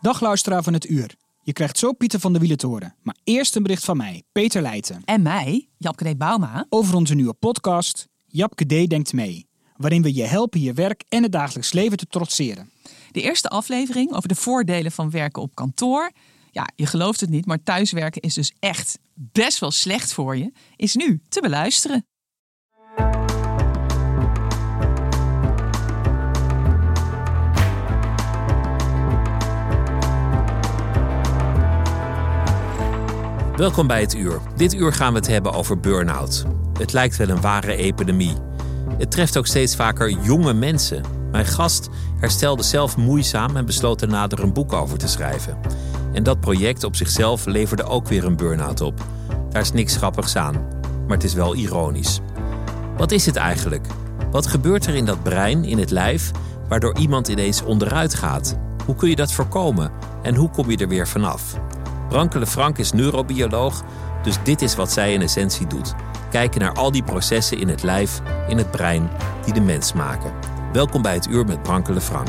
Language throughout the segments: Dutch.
Dag luisteraar van het uur. Je krijgt zo Pieter van de Wielen te horen. Maar eerst een bericht van mij, Peter Leijten. En mij, Japke D. Bauma. Over onze nieuwe podcast, Japke D. Denkt Mee. Waarin we je helpen je werk en het dagelijks leven te trotseren. De eerste aflevering over de voordelen van werken op kantoor. Ja, je gelooft het niet, maar thuiswerken is dus echt best wel slecht voor je. Is nu te beluisteren. Welkom bij het uur. Dit uur gaan we het hebben over burn-out. Het lijkt wel een ware epidemie. Het treft ook steeds vaker jonge mensen. Mijn gast herstelde zelf moeizaam en besloot er een boek over te schrijven. En dat project op zichzelf leverde ook weer een burn-out op. Daar is niks grappigs aan, maar het is wel ironisch. Wat is het eigenlijk? Wat gebeurt er in dat brein, in het lijf, waardoor iemand ineens onderuit gaat? Hoe kun je dat voorkomen en hoe kom je er weer vanaf? Brankele Frank is neurobioloog, dus dit is wat zij in essentie doet. Kijken naar al die processen in het lijf, in het brein, die de mens maken. Welkom bij het uur met Brankele Frank.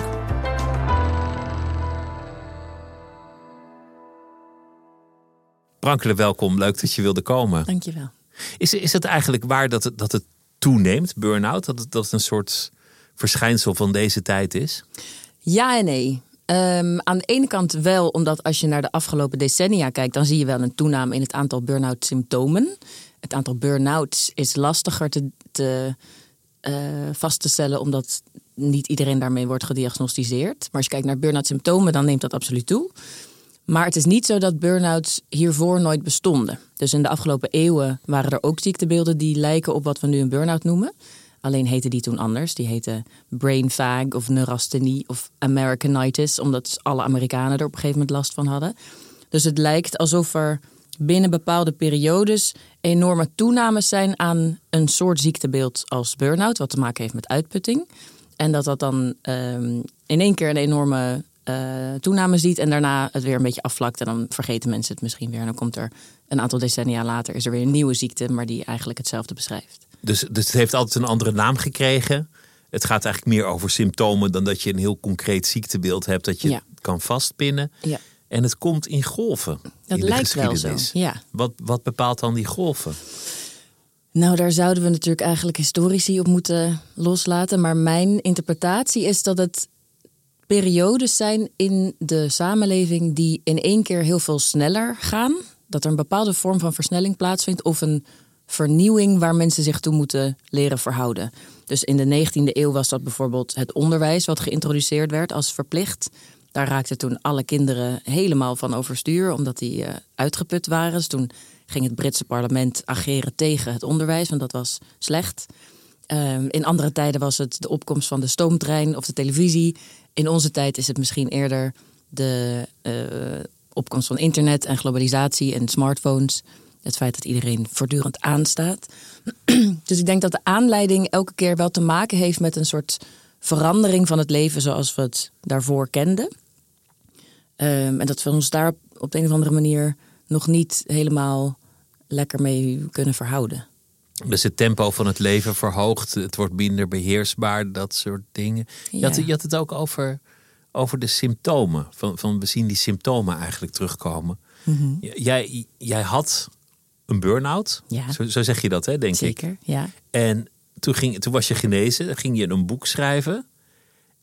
Brankele, welkom. Leuk dat je wilde komen. Dankjewel. Is, is het eigenlijk waar dat het, dat het toeneemt, burn-out? Dat het, dat het een soort verschijnsel van deze tijd is? Ja en nee. Um, aan de ene kant wel, omdat als je naar de afgelopen decennia kijkt, dan zie je wel een toename in het aantal burn-out symptomen. Het aantal burn-outs is lastiger te, te uh, vast te stellen, omdat niet iedereen daarmee wordt gediagnosticeerd. Maar als je kijkt naar burn-out symptomen, dan neemt dat absoluut toe. Maar het is niet zo dat burn-outs hiervoor nooit bestonden. Dus in de afgelopen eeuwen waren er ook ziektebeelden die lijken op wat we nu een burn-out noemen. Alleen heette die toen anders. Die heette brain fag of neurasthenie of Americanitis. Omdat alle Amerikanen er op een gegeven moment last van hadden. Dus het lijkt alsof er binnen bepaalde periodes enorme toenames zijn aan een soort ziektebeeld als burn-out. Wat te maken heeft met uitputting. En dat dat dan um, in één keer een enorme uh, toename ziet. En daarna het weer een beetje afvlakt. En dan vergeten mensen het misschien weer. En dan komt er een aantal decennia later is er weer een nieuwe ziekte. Maar die eigenlijk hetzelfde beschrijft. Dus, dus het heeft altijd een andere naam gekregen. Het gaat eigenlijk meer over symptomen dan dat je een heel concreet ziektebeeld hebt dat je kan vastpinnen. Ja. En het komt in golven. Dat in lijkt wel zo. Ja. Wat, wat bepaalt dan die golven? Nou, daar zouden we natuurlijk eigenlijk historici op moeten loslaten. Maar mijn interpretatie is dat het periodes zijn in de samenleving die in één keer heel veel sneller gaan. Dat er een bepaalde vorm van versnelling plaatsvindt of een vernieuwing waar mensen zich toe moeten leren verhouden. Dus in de 19e eeuw was dat bijvoorbeeld het onderwijs wat geïntroduceerd werd als verplicht. Daar raakten toen alle kinderen helemaal van overstuur, omdat die uh, uitgeput waren. Dus toen ging het Britse parlement ageren tegen het onderwijs, want dat was slecht. Uh, in andere tijden was het de opkomst van de stoomtrein of de televisie. In onze tijd is het misschien eerder de uh, opkomst van internet en globalisatie en smartphones. Het feit dat iedereen voortdurend aanstaat. dus ik denk dat de aanleiding elke keer wel te maken heeft met een soort verandering van het leven zoals we het daarvoor kenden. Um, en dat we ons daar op de een of andere manier nog niet helemaal lekker mee kunnen verhouden. Dus het tempo van het leven verhoogt, het wordt minder beheersbaar, dat soort dingen. Je, had, je had het ook over, over de symptomen. Van, van we zien die symptomen eigenlijk terugkomen. Mm -hmm. jij, jij had een burn-out. Ja. Zo, zo, zeg je dat, hè, denk Zeker, ik. ja. En toen, ging, toen was je genezen, ging je een boek schrijven.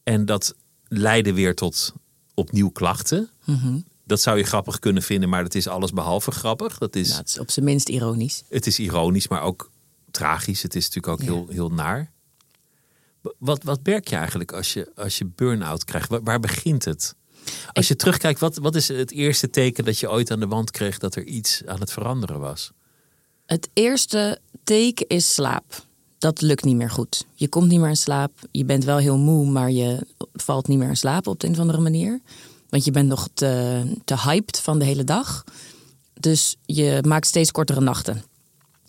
En dat leidde weer tot opnieuw klachten. Mm -hmm. Dat zou je grappig kunnen vinden, maar dat is alles behalve grappig. Dat is, nou, het is op zijn minst ironisch. Het is ironisch, maar ook tragisch. Het is natuurlijk ook heel, heel naar. Wat, wat merk je eigenlijk als je, als je burn-out krijgt? Waar, waar begint het? Als je terugkijkt, wat, wat is het eerste teken dat je ooit aan de wand kreeg dat er iets aan het veranderen was? Het eerste teken is slaap. Dat lukt niet meer goed. Je komt niet meer in slaap. Je bent wel heel moe, maar je valt niet meer in slaap op de een of andere manier. Want je bent nog te, te hyped van de hele dag. Dus je maakt steeds kortere nachten.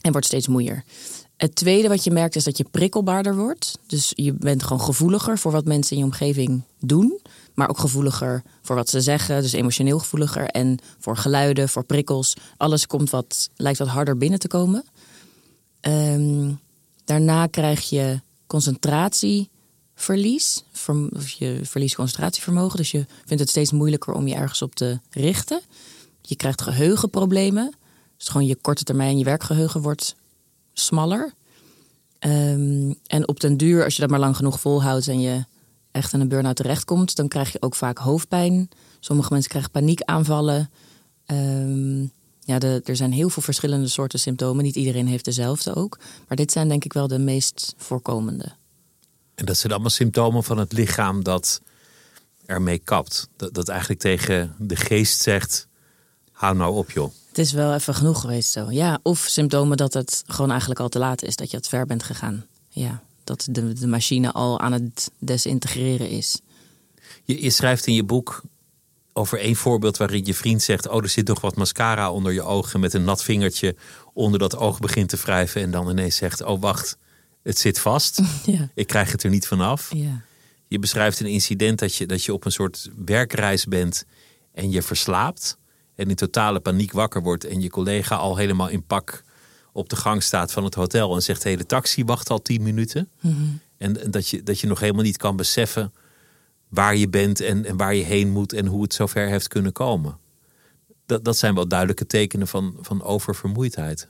En wordt steeds moeier. Het tweede wat je merkt is dat je prikkelbaarder wordt. Dus je bent gewoon gevoeliger voor wat mensen in je omgeving doen. Maar ook gevoeliger voor wat ze zeggen. Dus emotioneel gevoeliger. En voor geluiden, voor prikkels. Alles komt wat, lijkt wat harder binnen te komen. Ehm, daarna krijg je concentratieverlies. Of je verliest concentratievermogen. Dus je vindt het steeds moeilijker om je ergens op te richten. Je krijgt geheugenproblemen. Dus gewoon je korte termijn, je werkgeheugen wordt smaller. Ehm, en op den duur, als je dat maar lang genoeg volhoudt en je echt in een burn-out terechtkomt, dan krijg je ook vaak hoofdpijn. Sommige mensen krijgen paniekaanvallen. Um, ja, de, er zijn heel veel verschillende soorten symptomen. Niet iedereen heeft dezelfde ook. Maar dit zijn denk ik wel de meest voorkomende. En dat zijn allemaal symptomen van het lichaam dat ermee kapt. Dat, dat eigenlijk tegen de geest zegt: hou nou op, joh. Het is wel even genoeg geweest zo. Ja, of symptomen dat het gewoon eigenlijk al te laat is, dat je het ver bent gegaan. Ja, dat de, de machine al aan het desintegreren is. Je, je schrijft in je boek over één voorbeeld waarin je vriend zegt: Oh, er zit nog wat mascara onder je ogen. Met een nat vingertje onder dat oog begint te wrijven. En dan ineens zegt: Oh, wacht, het zit vast. Ja. Ik krijg het er niet vanaf. Ja. Je beschrijft een incident dat je, dat je op een soort werkreis bent en je verslaapt. En in totale paniek wakker wordt. En je collega al helemaal in pak op de gang staat van het hotel. En zegt: hey, de taxi wacht al tien minuten. Mhm. En, en dat, je, dat je nog helemaal niet kan beseffen waar je bent en, en waar je heen moet en hoe het zover heeft kunnen komen. Dat, dat zijn wel duidelijke tekenen van, van oververmoeidheid.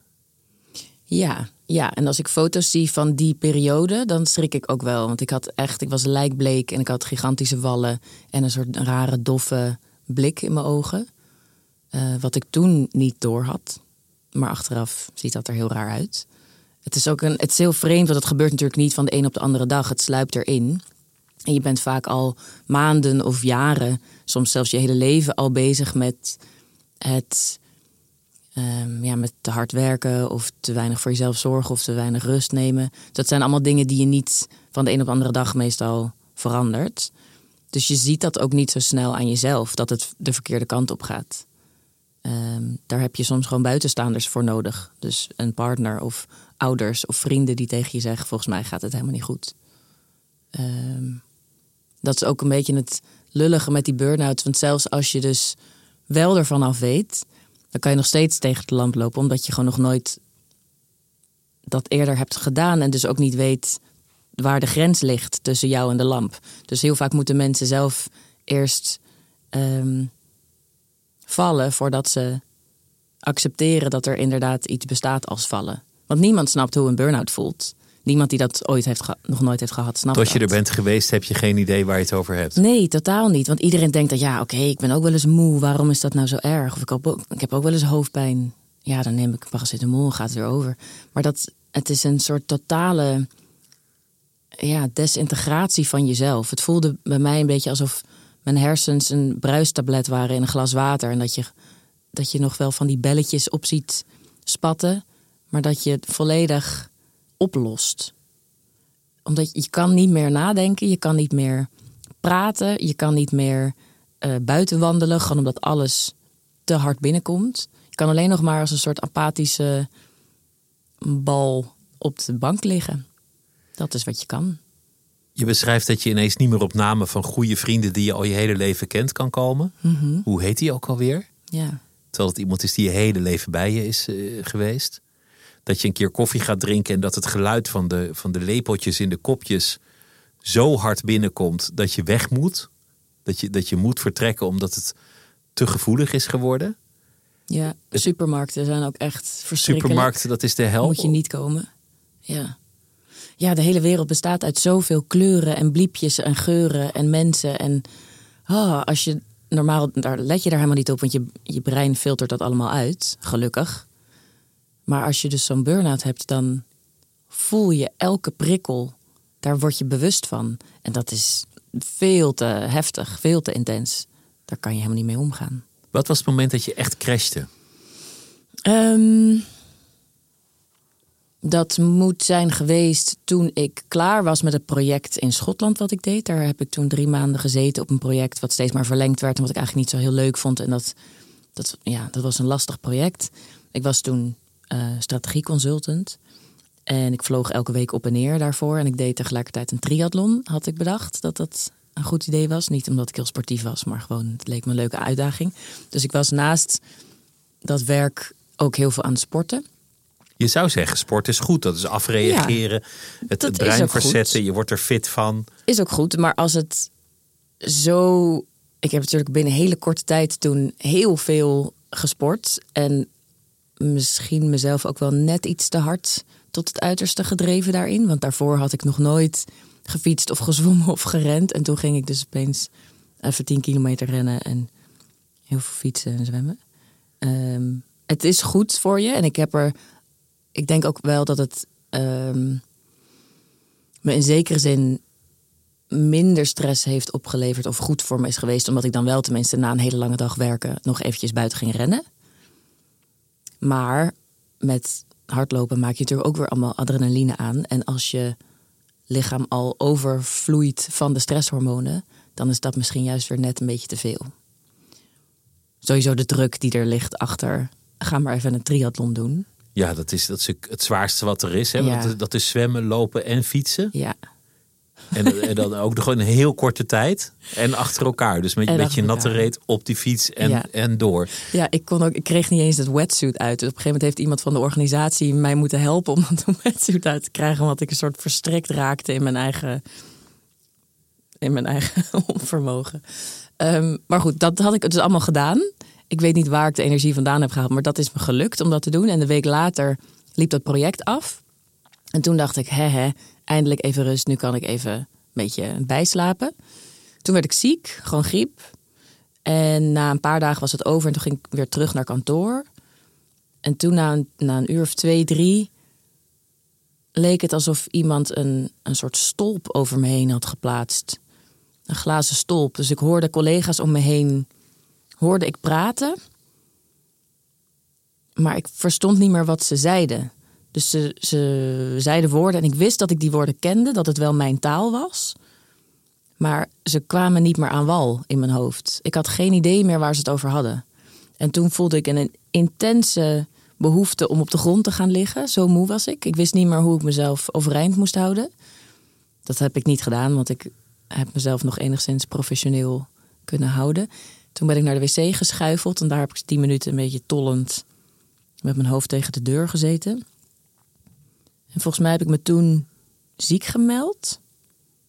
Ja, ja, en als ik foto's zie van die periode, dan schrik ik ook wel. Want ik had echt, ik was lijkbleek en ik had gigantische wallen en een soort rare doffe blik in mijn ogen. Uh, wat ik toen niet door had. Maar achteraf ziet dat er heel raar uit. Het is ook een, het is heel vreemd, want het gebeurt natuurlijk niet van de een op de andere dag. Het sluipt erin. En je bent vaak al maanden of jaren, soms zelfs je hele leven al bezig met het um, ja, met te hard werken of te weinig voor jezelf zorgen of te weinig rust nemen. Dat zijn allemaal dingen die je niet van de een op de andere dag meestal verandert. Dus je ziet dat ook niet zo snel aan jezelf, dat het de verkeerde kant op gaat. Um, daar heb je soms gewoon buitenstaanders voor nodig. Dus een partner of ouders of vrienden die tegen je zeggen: Volgens mij gaat het helemaal niet goed. Um, dat is ook een beetje het lullige met die burn-out. Want zelfs als je dus wel ervan af weet, dan kan je nog steeds tegen de lamp lopen, omdat je gewoon nog nooit dat eerder hebt gedaan en dus ook niet weet waar de grens ligt tussen jou en de lamp. Dus heel vaak moeten mensen zelf eerst um, vallen voordat ze accepteren dat er inderdaad iets bestaat als vallen. Want niemand snapt hoe een burn-out voelt niemand die dat ooit heeft nog nooit heeft gehad, snapt Tot je er bent geweest, heb je geen idee waar je het over hebt. Nee, totaal niet. Want iedereen denkt dat ja, oké, ik ben ook wel eens moe. Waarom is dat nou zo erg? Of ik, heb ook, ik heb ook wel eens hoofdpijn. Ja, dan neem ik paracetamol en gaat het weer over. Maar dat, het is een soort totale ja, desintegratie van jezelf. Het voelde bij mij een beetje alsof mijn hersens een bruistablet waren in een glas water. En dat je, dat je nog wel van die belletjes op ziet spatten. Maar dat je volledig oplost. Omdat je kan niet meer nadenken, je kan niet meer praten, je kan niet meer uh, buiten wandelen, gewoon omdat alles te hard binnenkomt. Je kan alleen nog maar als een soort apathische bal op de bank liggen. Dat is wat je kan. Je beschrijft dat je ineens niet meer op namen van goede vrienden die je al je hele leven kent kan komen. Mhm. Hoe heet die ook alweer? Ja. Terwijl het iemand is die je hele leven bij je is uh, geweest dat je een keer koffie gaat drinken en dat het geluid van de, van de lepeltjes in de kopjes zo hard binnenkomt dat je weg moet. Dat je, dat je moet vertrekken omdat het te gevoelig is geworden. Ja, supermarkten zijn ook echt verschrikkelijk. Supermarkten, dat is de hel. Moet je niet komen. Ja. Ja, de hele wereld bestaat uit zoveel kleuren en bliepjes en geuren en mensen. En oh, als je normaal, daar let je daar helemaal niet op, want je, je brein filtert dat allemaal uit, gelukkig. Maar als je dus zo'n burn-out hebt, dan voel je elke prikkel. Daar word je bewust van. En dat is veel te heftig, veel te intens. Daar kan je helemaal niet mee omgaan. Wat was het moment dat je echt crashte? Ehm, dat moet zijn geweest toen ik klaar was met het project in Schotland wat ik deed. Daar heb ik toen drie maanden gezeten op een project wat steeds maar verlengd werd. En wat ik eigenlijk niet zo heel leuk vond. En dat, dat, ja, dat was een lastig project. Ik was toen uh, strategieconsultant. En ik vloog elke week op en neer daarvoor. En ik deed tegelijkertijd een triathlon, had ik bedacht dat dat een goed idee was. Niet omdat ik heel sportief was, maar gewoon het leek me een leuke uitdaging. Dus ik was naast dat werk ook heel veel aan het sporten. Je zou zeggen, sport is goed. Dat is afreageren, het, het brein verzetten. Je wordt er fit van. Is ook goed, maar als het zo... Ik heb natuurlijk binnen een hele korte tijd toen heel veel gesport. En misschien mezelf ook wel net iets te hard tot het uiterste gedreven daarin. Want daarvoor had ik nog nooit gefietst of gezwommen of gerend. En toen ging ik dus opeens even 10 kilometer rennen en heel veel fietsen en zwemmen. Ehm, het is goed voor je. En ik heb er. Ik denk ook wel dat het ehm, me in zekere zin minder stress heeft opgeleverd of goed voor me is geweest. Omdat ik dan wel tenminste na een hele lange dag werken nog eventjes buiten ging rennen. Maar met hardlopen maak je natuurlijk ook weer allemaal adrenaline aan. En als je lichaam al overvloeit van de stresshormonen, dan is dat misschien juist weer net een beetje te veel. Sowieso de druk die er ligt achter. Ga maar even een triathlon doen. Ja, dat is, dat is het zwaarste wat er is. Hè? Ja. Dat, dat is zwemmen, lopen en fietsen. Ja. En, en, dan ook gewoon een heel korte tijd. En achter elkaar. Dus met, met je natte reet op die fiets en, en door. Ja, ik, kon ook, ik kreeg niet eens het wetsuit uit. Dus op een gegeven moment heeft iemand van de organisatie mij moeten helpen om dat wetsuit uit te krijgen. Omdat ik een soort verstrikt raakte in mijn eigen, in mijn eigen onvermogen. Um, maar goed, dat had ik dus allemaal gedaan. Ik weet niet waar ik de energie vandaan heb gehaald. Maar dat is me gelukt om dat te doen. En de week later liep dat project af. En toen dacht ik, hè hè, eindelijk even rust. Nu kan ik even een beetje bijslapen. Toen werd ik ziek, gewoon griep. En na een paar dagen was het over en toen ging ik weer terug naar kantoor. En toen na een, na een uur of twee, drie, leek het alsof iemand een, een soort stolp over me heen had geplaatst. Een glazen stolp. Dus ik hoorde collega's om me heen, hoorde ik praten. Maar ik verstond niet meer wat ze zeiden. Dus ze, ze zeiden woorden en ik wist dat ik die woorden kende, dat het wel mijn taal was. Maar ze kwamen niet meer aan wal in mijn hoofd. Ik had geen idee meer waar ze het over hadden. En toen voelde ik een intense behoefte om op de grond te gaan liggen. Zo moe was ik. Ik wist niet meer hoe ik mezelf overeind moest houden. Dat heb ik niet gedaan, want ik heb mezelf nog enigszins professioneel kunnen houden. Toen ben ik naar de wc geschuifeld en daar heb ik tien minuten een beetje tollend met mijn hoofd tegen de deur gezeten. En volgens mij heb ik me toen ziek gemeld.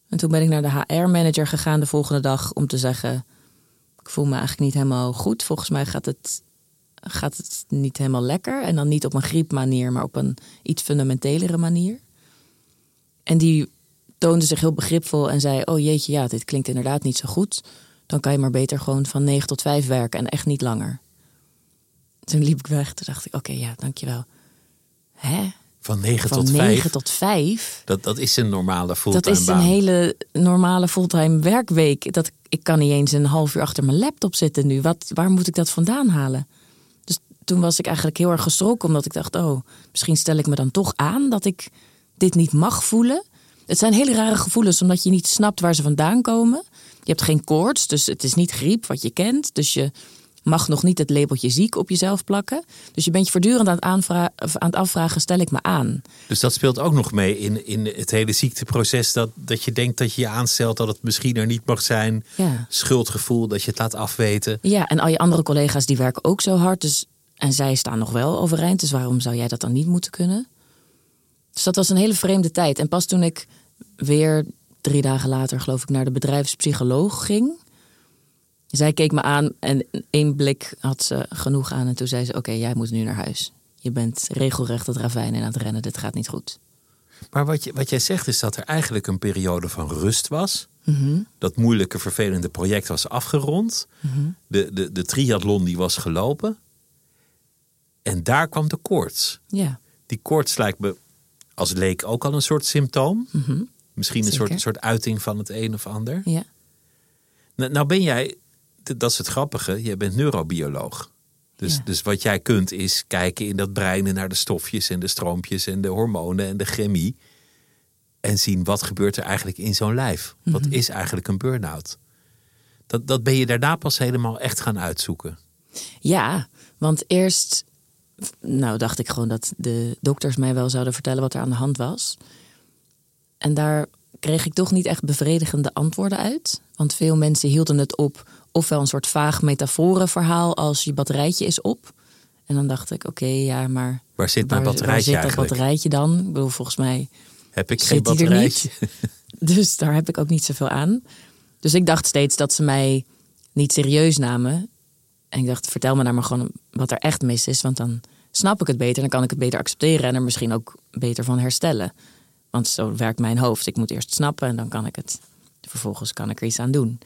En toen ben ik naar de HR-manager gegaan de volgende dag om te zeggen: Ik voel me eigenlijk niet helemaal goed. Volgens mij gaat het, gaat het niet helemaal lekker. En dan niet op een griepmanier, maar op een iets fundamentelere manier. En die toonde zich heel begripvol en zei: Oh jeetje, ja, dit klinkt inderdaad niet zo goed. Dan kan je maar beter gewoon van 9 tot 5 werken en echt niet langer. Toen liep ik weg. Toen dacht ik: Oké, ja, dankjewel. Hè? Van 9 van tot 9 tot 5. Dat, dat is een normale fulltime baan. Dat is een hele normale fulltime werkweek. Dat, ik kan niet eens een half uur achter mijn laptop zitten nu. Wat, waar moet ik dat vandaan halen? Dus toen was ik eigenlijk heel erg geschrokken. Omdat ik dacht, oh, misschien stel ik me dan toch aan dat ik dit niet mag voelen. Het zijn hele rare gevoelens, omdat je niet snapt waar ze vandaan komen. Je hebt geen koorts, dus het is niet griep wat je kent. Dus je mag nog niet het labeltje ziek op jezelf plakken. Dus je bent je voortdurend aan het, aan het afvragen, stel ik me aan? Dus dat speelt ook nog mee in, in het hele ziekteproces. Dat, dat je denkt dat je je aanstelt dat het misschien er niet mag zijn. Ja. Schuldgevoel, dat je het laat afweten. Ja, en al je andere collega's die werken ook zo hard. Dus, en zij staan nog wel overeind. Dus waarom zou jij dat dan niet moeten kunnen? Dus dat was een hele vreemde tijd. En pas toen ik weer drie dagen later, geloof ik, naar de bedrijfspsycholoog ging zij keek me aan en één blik had ze genoeg aan. En toen zei ze: Oké, jij moet nu naar huis. Je bent regelrecht het ravijn in aan het rennen. Dit gaat niet goed. Maar wat, je, wat jij zegt is dat er eigenlijk een periode van rust was. Mhm. Dat moeilijke, vervelende project was afgerond. Mhm. de, de, de triathlon die was gelopen. En daar kwam de koorts. Ja. Die koorts lijkt me als leek ook al een soort symptoom. Misschien een soort, soort uiting van het een of ander. Ja. Nou, nou ben jij, dat is het grappige, jij bent neurobioloog. Dus, Ja. dus wat jij kunt is kijken in dat brein en naar de stofjes en de stroompjes en de hormonen en de chemie. En zien wat gebeurt er eigenlijk in zo'n lijf. Wat Mhm. is eigenlijk een burn-out? Dat, dat ben je daarna pas helemaal echt gaan uitzoeken. Ja, want eerst nou, dacht ik gewoon dat de dokters mij wel zouden vertellen wat er aan de hand was. En daar kreeg ik toch niet echt bevredigende antwoorden uit. Want veel mensen hielden het op ofwel een soort vaag metaforenverhaal als je batterijtje is op. En dan dacht ik, oké, ja, maar Waar zit mijn waar, batterijtje waar zit dat eigenlijk? batterijtje dan? Ik bedoel, volgens mij Heb ik geen er batterijtje? Dus daar heb ik ook niet zoveel aan. Dus ik dacht steeds dat ze mij niet serieus namen. En ik dacht, vertel me nou maar gewoon wat er echt mis is. Want dan snap ik het beter. Dan kan ik het beter accepteren en er misschien ook beter van herstellen. Want zo werkt mijn hoofd. Ik moet eerst snappen en dan kan ik het. Vervolgens kan ik er iets aan doen.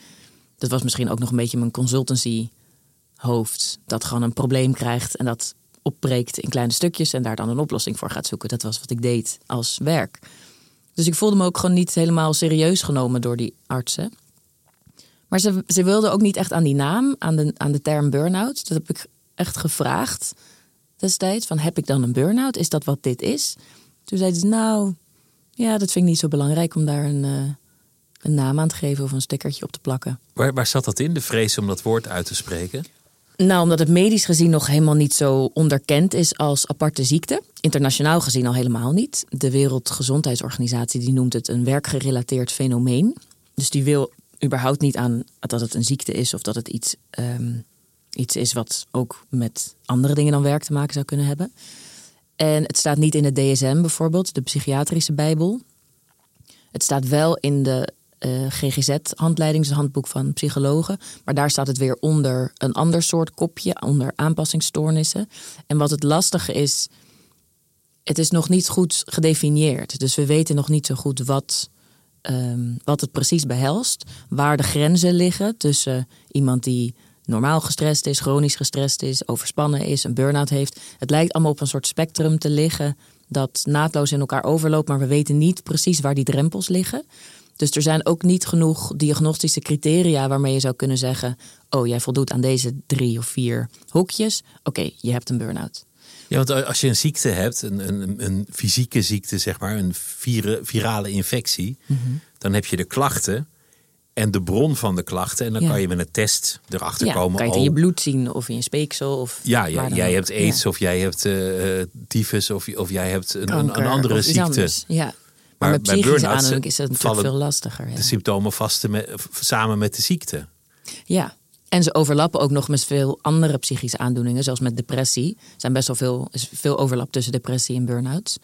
Dat was misschien ook nog een beetje mijn consultancy hoofd. Dat gewoon een probleem krijgt en dat opbreekt in kleine stukjes en daar dan een oplossing voor gaat zoeken. Dat was wat ik deed als werk. Dus ik voelde me ook gewoon niet helemaal serieus genomen door die artsen. Maar ze, ze wilden ook niet echt aan die naam, aan de, aan de term burn-out. Dat heb ik echt gevraagd destijds. Van, heb ik dan een burn-out? Is dat wat dit is? Toen zeiden ze, nou, ja, dat vind ik niet zo belangrijk om daar een, eh, een naam aan te geven of een stickertje op te plakken. Waar, waar zat dat in, de vrees om dat woord uit te spreken? Nou, omdat het medisch gezien nog helemaal niet zo onderkend is als aparte ziekte. Internationaal gezien al helemaal niet. De Wereldgezondheidsorganisatie die noemt het een werkgerelateerd fenomeen. Dus die wil überhaupt niet aan dat het een ziekte is of dat het iets, ehm, iets is wat ook met andere dingen dan werk te maken zou kunnen hebben. En het staat niet in het DSM bijvoorbeeld, de psychiatrische bijbel. Het staat wel in de eh, GGZ-handleiding, het handboek van psychologen. Maar daar staat het weer onder een ander soort kopje, onder aanpassingsstoornissen. En wat het lastige is, het is nog niet goed gedefinieerd. Dus we weten nog niet zo goed wat, ehm, wat het precies behelst. Waar de grenzen liggen tussen iemand die normaal gestrest is, chronisch gestrest is, overspannen is, een burn-out heeft. Het lijkt allemaal op een soort spectrum te liggen dat naadloos in elkaar overloopt, maar we weten niet precies waar die drempels liggen. Dus er zijn ook niet genoeg diagnostische criteria waarmee je zou kunnen zeggen: Oh, jij voldoet aan deze drie of vier hokjes. Oké, je hebt een burn-out. Ja, want als je een ziekte hebt, een, een, een fysieke ziekte, zeg maar, een virale infectie, Mhm. dan heb je de klachten en de bron van de klachten. En dan Ja. kan je met een test erachter Ja, komen. kan je het oh, in je bloed zien of in je speeksel. Of ja, jij hebt aids of jij hebt eh eh, tyfus of, of jij hebt een, Kanker een andere ziekte. Ja. Maar, bij burn-outs aandoening is het natuurlijk veel lastiger. De symptomen vasten met, samen met de ziekte. Ja, en ze overlappen ook nog met veel andere psychische aandoeningen, zoals met depressie. Er zijn best wel veel, is veel overlap tussen depressie en burn-outs.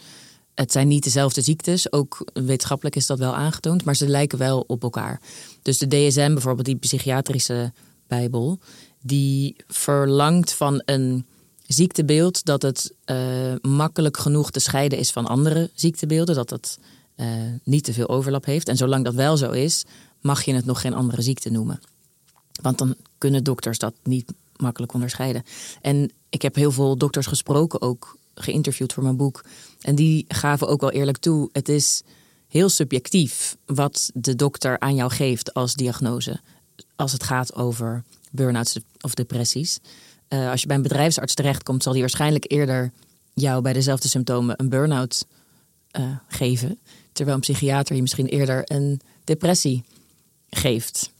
Het zijn niet dezelfde ziektes, ook wetenschappelijk is dat wel aangetoond, maar ze lijken wel op elkaar. Dus de DSM, bijvoorbeeld die psychiatrische bijbel, die verlangt van een ziektebeeld dat het eh, makkelijk genoeg te scheiden is van andere ziektebeelden, dat het eh, niet te veel overlap heeft. En zolang dat wel zo is, mag je het nog geen andere ziekte noemen. Want dan kunnen dokters dat niet makkelijk onderscheiden. En ik heb heel veel dokters gesproken, ook geïnterviewd voor mijn boek. En die gaven ook wel eerlijk toe: het is heel subjectief wat de dokter aan jou geeft als diagnose. Als het gaat over burn-outs of depressies. Eh, als je bij een bedrijfsarts terechtkomt, zal die waarschijnlijk eerder jou bij dezelfde symptomen een burn-out eh, geven. Terwijl een psychiater je misschien eerder een depressie geeft.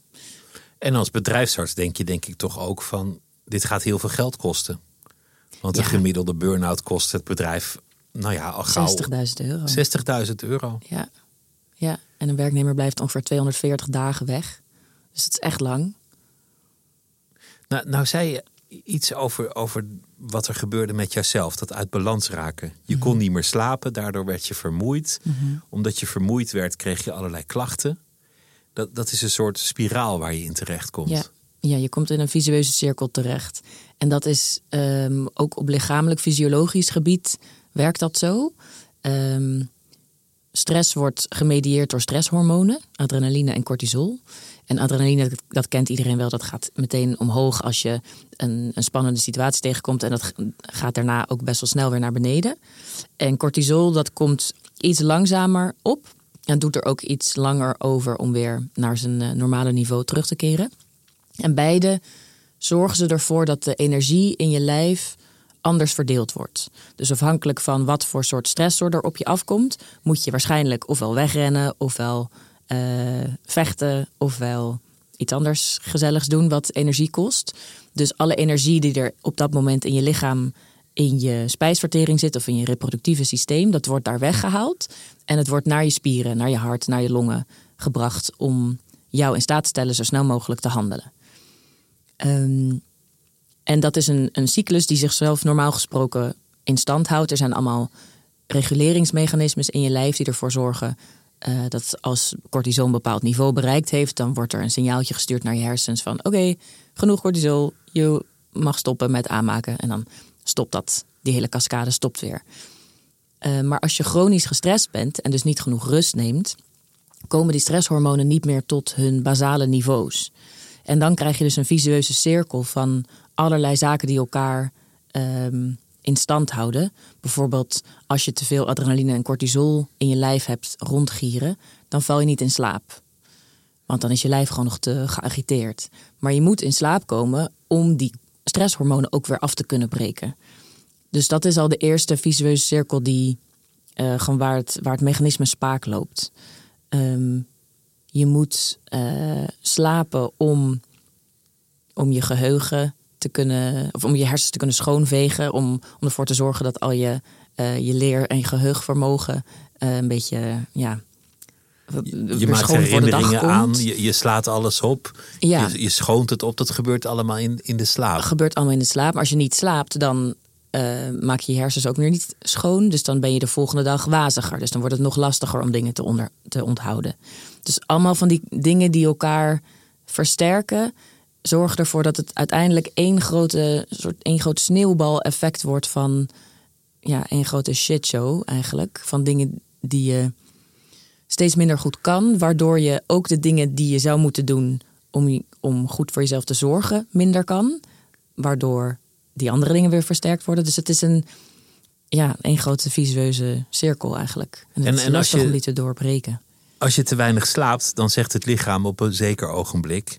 En als bedrijfsarts denk je denk ik toch ook van... dit gaat heel veel geld kosten. Want de Ja. gemiddelde burn-out kost het bedrijf... nou ja, al gauw 60.000 euro. 60.000 euro. Ja. ja, en een werknemer blijft ongeveer 240 dagen weg. Dus het is echt lang. Nou, nou zei je iets over, over wat er gebeurde met jouzelf. Dat uit balans raken. Je Mhm. kon niet meer slapen, daardoor werd je vermoeid. Omdat je vermoeid werd, kreeg je allerlei klachten. Dat, dat is een soort spiraal waar je in terecht komt. Ja. Ja, je komt in een visueuze cirkel terecht. En dat is ehm, ook op lichamelijk fysiologisch gebied werkt dat zo. Ehm, stress wordt gemedieerd door stresshormonen, adrenaline en cortisol. En adrenaline, dat, kent iedereen wel, dat gaat meteen omhoog als je een, een spannende situatie tegenkomt. En dat gaat daarna ook best wel snel weer naar beneden. En cortisol, dat komt iets langzamer op. En doet er ook iets langer over om weer naar zijn eh, normale niveau terug te keren. En beide zorgen ze ervoor dat de energie in je lijf anders verdeeld wordt. Dus afhankelijk van wat voor soort stressor er op je afkomt, moet je waarschijnlijk ofwel wegrennen, ofwel uh, vechten, ofwel iets anders gezelligs doen wat energie kost. Dus alle energie die er op dat moment in je lichaam, in je spijsvertering zit of in je reproductieve systeem, dat wordt daar weggehaald. En het wordt naar je spieren, naar je hart, naar je longen gebracht om jou in staat te stellen zo snel mogelijk te handelen. Um, en dat is een, een cyclus die zichzelf normaal gesproken in stand houdt. Er zijn allemaal reguleringsmechanismes in je lijf die ervoor zorgen uh, dat als cortisol een bepaald niveau bereikt heeft, dan wordt er een signaaltje gestuurd naar je hersens van oké, genoeg cortisol, je mag stoppen met aanmaken. En dan stopt dat, die hele cascade stopt weer. Uh, maar als je chronisch gestrest bent en dus niet genoeg rust neemt, komen die stresshormonen niet meer tot hun basale niveaus. En dan krijg je dus een visueuze cirkel van allerlei zaken die elkaar um, in stand houden. Bijvoorbeeld als je te veel adrenaline en cortisol in je lijf hebt rondgieren, dan val je niet in slaap. Want dan is je lijf gewoon nog te geagiteerd. Maar je moet in slaap komen om die stresshormonen ook weer af te kunnen breken. Dus dat is al de eerste visueuze cirkel die uh, gewoon waar het, waar het mechanisme spaak loopt. Um, je moet uh, slapen om, om je geheugen te kunnen, of om je hersens te kunnen schoonvegen, om, om ervoor te zorgen dat al je, uh, je leer- en je geheugenvermogen uh, een beetje, ja. Je, je maakt herinneringen aan, je, je, slaat alles op, ja. je, je schoont het op. Dat gebeurt allemaal in, in de slaap. Dat gebeurt allemaal in de slaap. Maar als je niet slaapt, dan uh, maak je hersens ook weer niet schoon. Dus dan ben je de volgende dag waziger. Dus dan wordt het nog lastiger om dingen te, onder, te onthouden. Dus allemaal van die dingen die elkaar versterken, zorgen ervoor dat het uiteindelijk één grote, soort, één groot sneeuwbal-effect wordt van ja, één grote shitshow eigenlijk. Van dingen die je steeds minder goed kan, waardoor je ook de dingen die je zou moeten doen om, om goed voor jezelf te zorgen, minder kan. Waardoor die andere dingen weer versterkt worden. Dus het is een, ja, één grote visueuze cirkel eigenlijk. En het en, lastig je, om die te doorbreken. Als je te weinig slaapt, dan zegt het lichaam op een zeker ogenblik...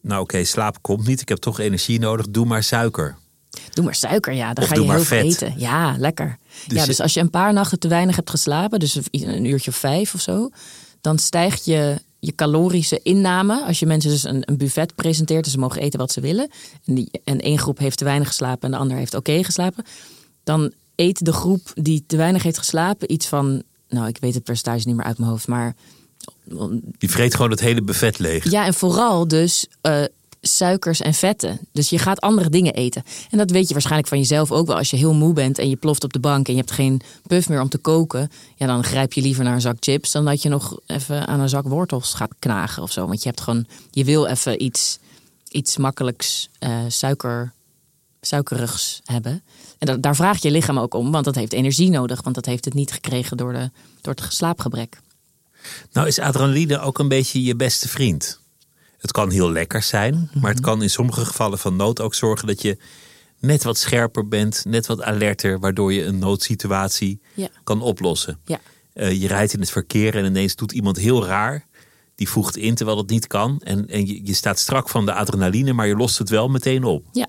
nou oké, slaap komt niet, ik heb toch energie nodig, doe maar suiker. Doe maar suiker, ja. Dan ga je heel veel eten. Ja, lekker. Dus ja, dus als je een paar nachten te weinig hebt geslapen, dus een uurtje of vijf of zo, dan stijgt je, je calorische inname. Als je mensen dus een, een buffet presenteert, dus ze mogen eten wat ze willen. En, die, en één groep heeft te weinig geslapen en de ander heeft oké geslapen. Dan eet de groep die te weinig heeft geslapen iets van nou, ik weet het percentage niet meer uit mijn hoofd, maar. Die vreet gewoon het hele buffet leeg. Ja, en vooral dus uh, suikers en vetten. Dus je gaat andere dingen eten. En dat weet je waarschijnlijk van jezelf ook wel. Als je heel moe bent en je ploft op de bank en je hebt geen puff meer om te koken. Ja, dan grijp je liever naar een zak chips dan dat je nog even aan een zak wortels gaat knagen of zo. Want je hebt gewoon, je wil even iets, iets makkelijks uh, suiker, suikerigs hebben. En daar vraagt je lichaam ook om, want dat heeft energie nodig. Want dat heeft het niet gekregen door, de, door het slaapgebrek. Nou is adrenaline ook een beetje je beste vriend. Het kan heel lekker zijn, maar het kan in sommige gevallen van nood ook zorgen dat je net wat scherper bent, net wat alerter, waardoor je een noodsituatie ja. kan oplossen. Ja. Uh, je rijdt in het verkeer en ineens doet iemand heel raar. Die voegt in terwijl het niet kan. En, en je, je staat strak van de adrenaline, maar je lost het wel meteen op. Ja.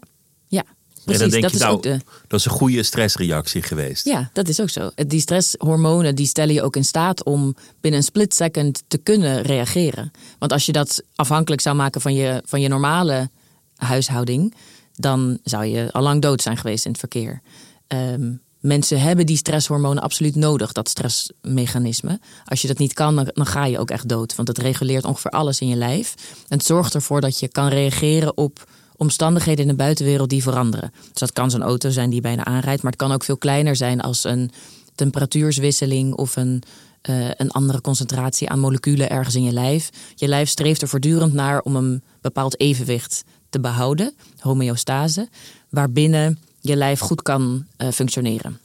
Precies, en dan denk dat je, nou, de... dat is een goede stressreactie geweest. Ja, dat is ook zo. Die stresshormonen die stellen je ook in staat om binnen een split second te kunnen reageren. Want als je dat afhankelijk zou maken van je, van je normale huishouding, dan zou je al lang dood zijn geweest in het verkeer. Um, mensen hebben die stresshormonen absoluut nodig, dat stressmechanisme. Als je dat niet kan, dan, dan, ga je ook echt dood. Want het reguleert ongeveer alles in je lijf. En het zorgt ervoor dat je kan reageren op omstandigheden in de buitenwereld die veranderen. Dus dat kan zo'n auto zijn die bijna aanrijdt, maar het kan ook veel kleiner zijn als een temperatuurswisseling of een, uh, een andere concentratie aan moleculen ergens in je lijf. Je lijf streeft er voortdurend naar om een bepaald evenwicht te behouden, homeostase, waarbinnen je lijf goed kan uh, functioneren.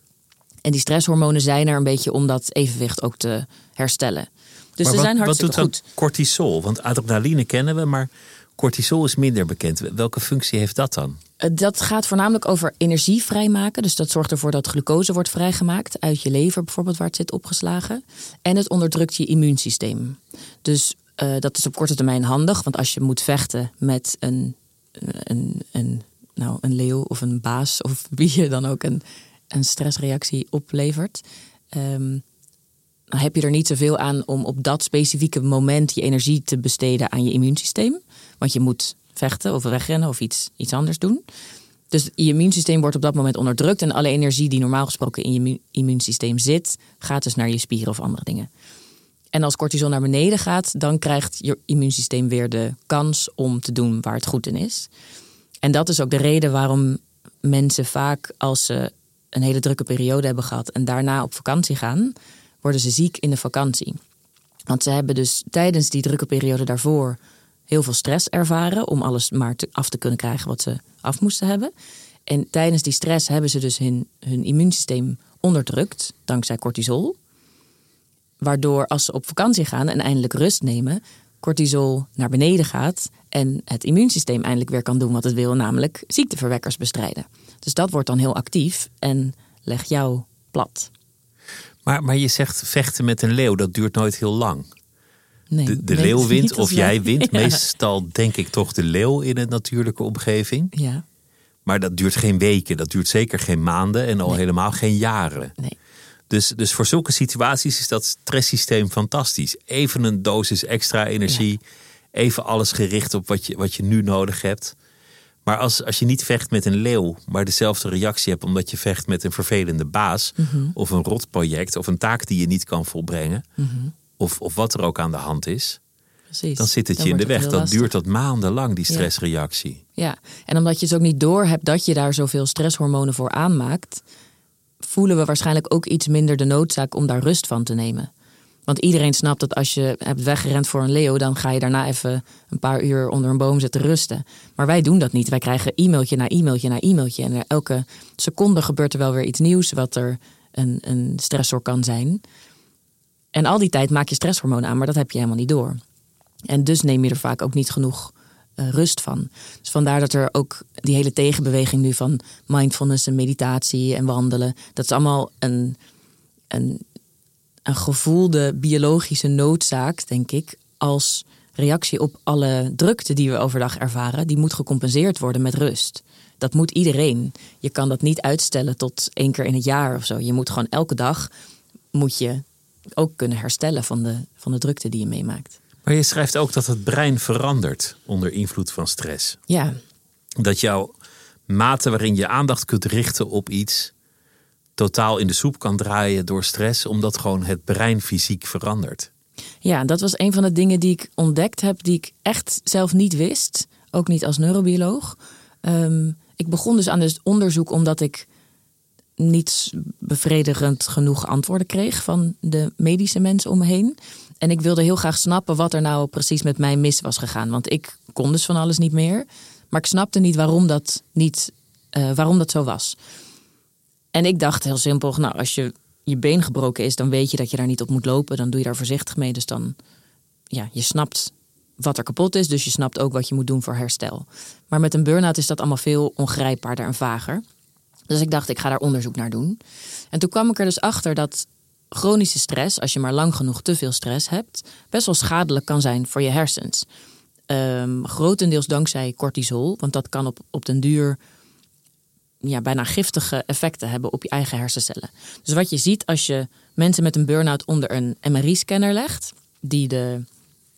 En die stresshormonen zijn er een beetje om dat evenwicht ook te herstellen. Dus maar ze wat, zijn hartstikke wat doet goed. cortisol? Want adrenaline kennen we, maar Cortisol is minder bekend. Welke functie heeft dat dan? Eh, Dat gaat voornamelijk over energie vrijmaken. Dus dat zorgt ervoor dat glucose wordt vrijgemaakt uit je lever, bijvoorbeeld waar het zit opgeslagen. En het onderdrukt je immuunsysteem. Dus eh, dat is op korte termijn handig, want als je moet vechten met een, een, een, nou, een leeuw of een baas, of wie je dan ook een, een stressreactie oplevert. ehm, dan heb je er niet zoveel aan om op dat specifieke moment je energie te besteden aan je immuunsysteem. Want je moet vechten of wegrennen of iets, iets anders doen. Dus je immuunsysteem wordt op dat moment onderdrukt. En alle energie die normaal gesproken in je immu- immuunsysteem zit, gaat dus naar je spieren of andere dingen. En als cortisol naar beneden gaat, dan krijgt je immuunsysteem weer de kans om te doen waar het goed in is. En dat is ook de reden waarom mensen vaak als ze een hele drukke periode hebben gehad en daarna op vakantie gaan, worden ze ziek in de vakantie. Want ze hebben dus tijdens die drukke periode daarvoor heel veel stress ervaren om alles maar af te kunnen krijgen wat ze af moesten hebben. En tijdens die stress hebben ze dus hun, hun immuunsysteem onderdrukt dankzij cortisol. Waardoor als ze op vakantie gaan en eindelijk rust nemen, cortisol naar beneden gaat en het immuunsysteem eindelijk weer kan doen wat het wil, namelijk ziekteverwekkers bestrijden. Dus dat wordt dan heel actief en legt jou plat. Maar, maar je zegt vechten met een leeuw, dat duurt nooit heel lang. Nee, De, de nee, leeuw wint of jij wint. Ja. Meestal denk ik toch de leeuw in een natuurlijke omgeving. Ja, Maar dat duurt geen weken, dat duurt zeker geen maanden en al Nee. helemaal geen jaren. nee. Dus, dus voor zulke situaties is dat stresssysteem fantastisch. Even een dosis extra energie, even alles gericht op wat je, wat je nu nodig hebt. Maar als, als je niet vecht met een leeuw, maar dezelfde reactie hebt omdat je vecht met een vervelende baas, Mhm. of een rotproject, of een taak die je niet kan volbrengen, of, of wat er ook aan de hand is, Precies. dan zit het Dan je in de weg. Dan lastig. duurt dat maandenlang, die stressreactie. Ja, en omdat je dus ook niet door hebt dat je daar zoveel stresshormonen voor aanmaakt, voelen we waarschijnlijk ook iets minder de noodzaak om daar rust van te nemen. Want iedereen snapt dat als je hebt weggerend voor een leeuw, dan ga je daarna even een paar uur onder een boom zitten rusten. Maar wij doen dat niet. Wij krijgen e-mailtje na e-mailtje na e-mailtje. En elke seconde gebeurt er wel weer iets nieuws wat er een, een stressor kan zijn. En al die tijd maak je stresshormonen aan, maar dat heb je helemaal niet door. En dus neem je er vaak ook niet genoeg eh, rust van. Dus vandaar dat er ook die hele tegenbeweging nu van mindfulness en meditatie en wandelen. Dat is allemaal een, een, een gevoelde biologische noodzaak, denk ik, als reactie op alle drukte die we overdag ervaren. Die moet gecompenseerd worden met rust. Dat moet iedereen. Je kan dat niet uitstellen tot één keer in het jaar of zo. Je moet gewoon elke dag moet je ook kunnen herstellen van de, van de drukte die je meemaakt. Maar je schrijft ook dat het brein verandert onder invloed van stress. Ja, dat jouw mate waarin je aandacht kunt richten op iets totaal in de soep kan draaien door stress, omdat gewoon het brein fysiek verandert. Ja, dat was een van de dingen die ik ontdekt heb, die ik echt zelf niet wist. Ook niet als neurobioloog. Ehm, ik begon dus aan het onderzoek omdat ik niet bevredigend genoeg antwoorden kreeg van de medische mensen om me heen. En ik wilde heel graag snappen wat er nou precies met mij mis was gegaan. Want ik kon dus van alles niet meer. Maar ik snapte niet waarom dat, niet, eh, waarom dat zo was. En ik dacht heel simpel, nou, als je je been gebroken is, dan weet je dat je daar niet op moet lopen. Dan doe je daar voorzichtig mee. Dus dan, ja, je snapt wat er kapot is. Dus je snapt ook wat je moet doen voor herstel. Maar met een burn-out is dat allemaal veel ongrijpbaarder en vager. Dus ik dacht, ik ga daar onderzoek naar doen. En toen kwam ik er dus achter dat chronische stress, als je maar lang genoeg te veel stress hebt, best wel schadelijk kan zijn voor je hersens. Ehm, grotendeels dankzij cortisol, want dat kan op, op den duur ja, bijna giftige effecten hebben op je eigen hersencellen. Dus wat je ziet als je mensen met een burn-out onder een MRI-scanner legt, die de,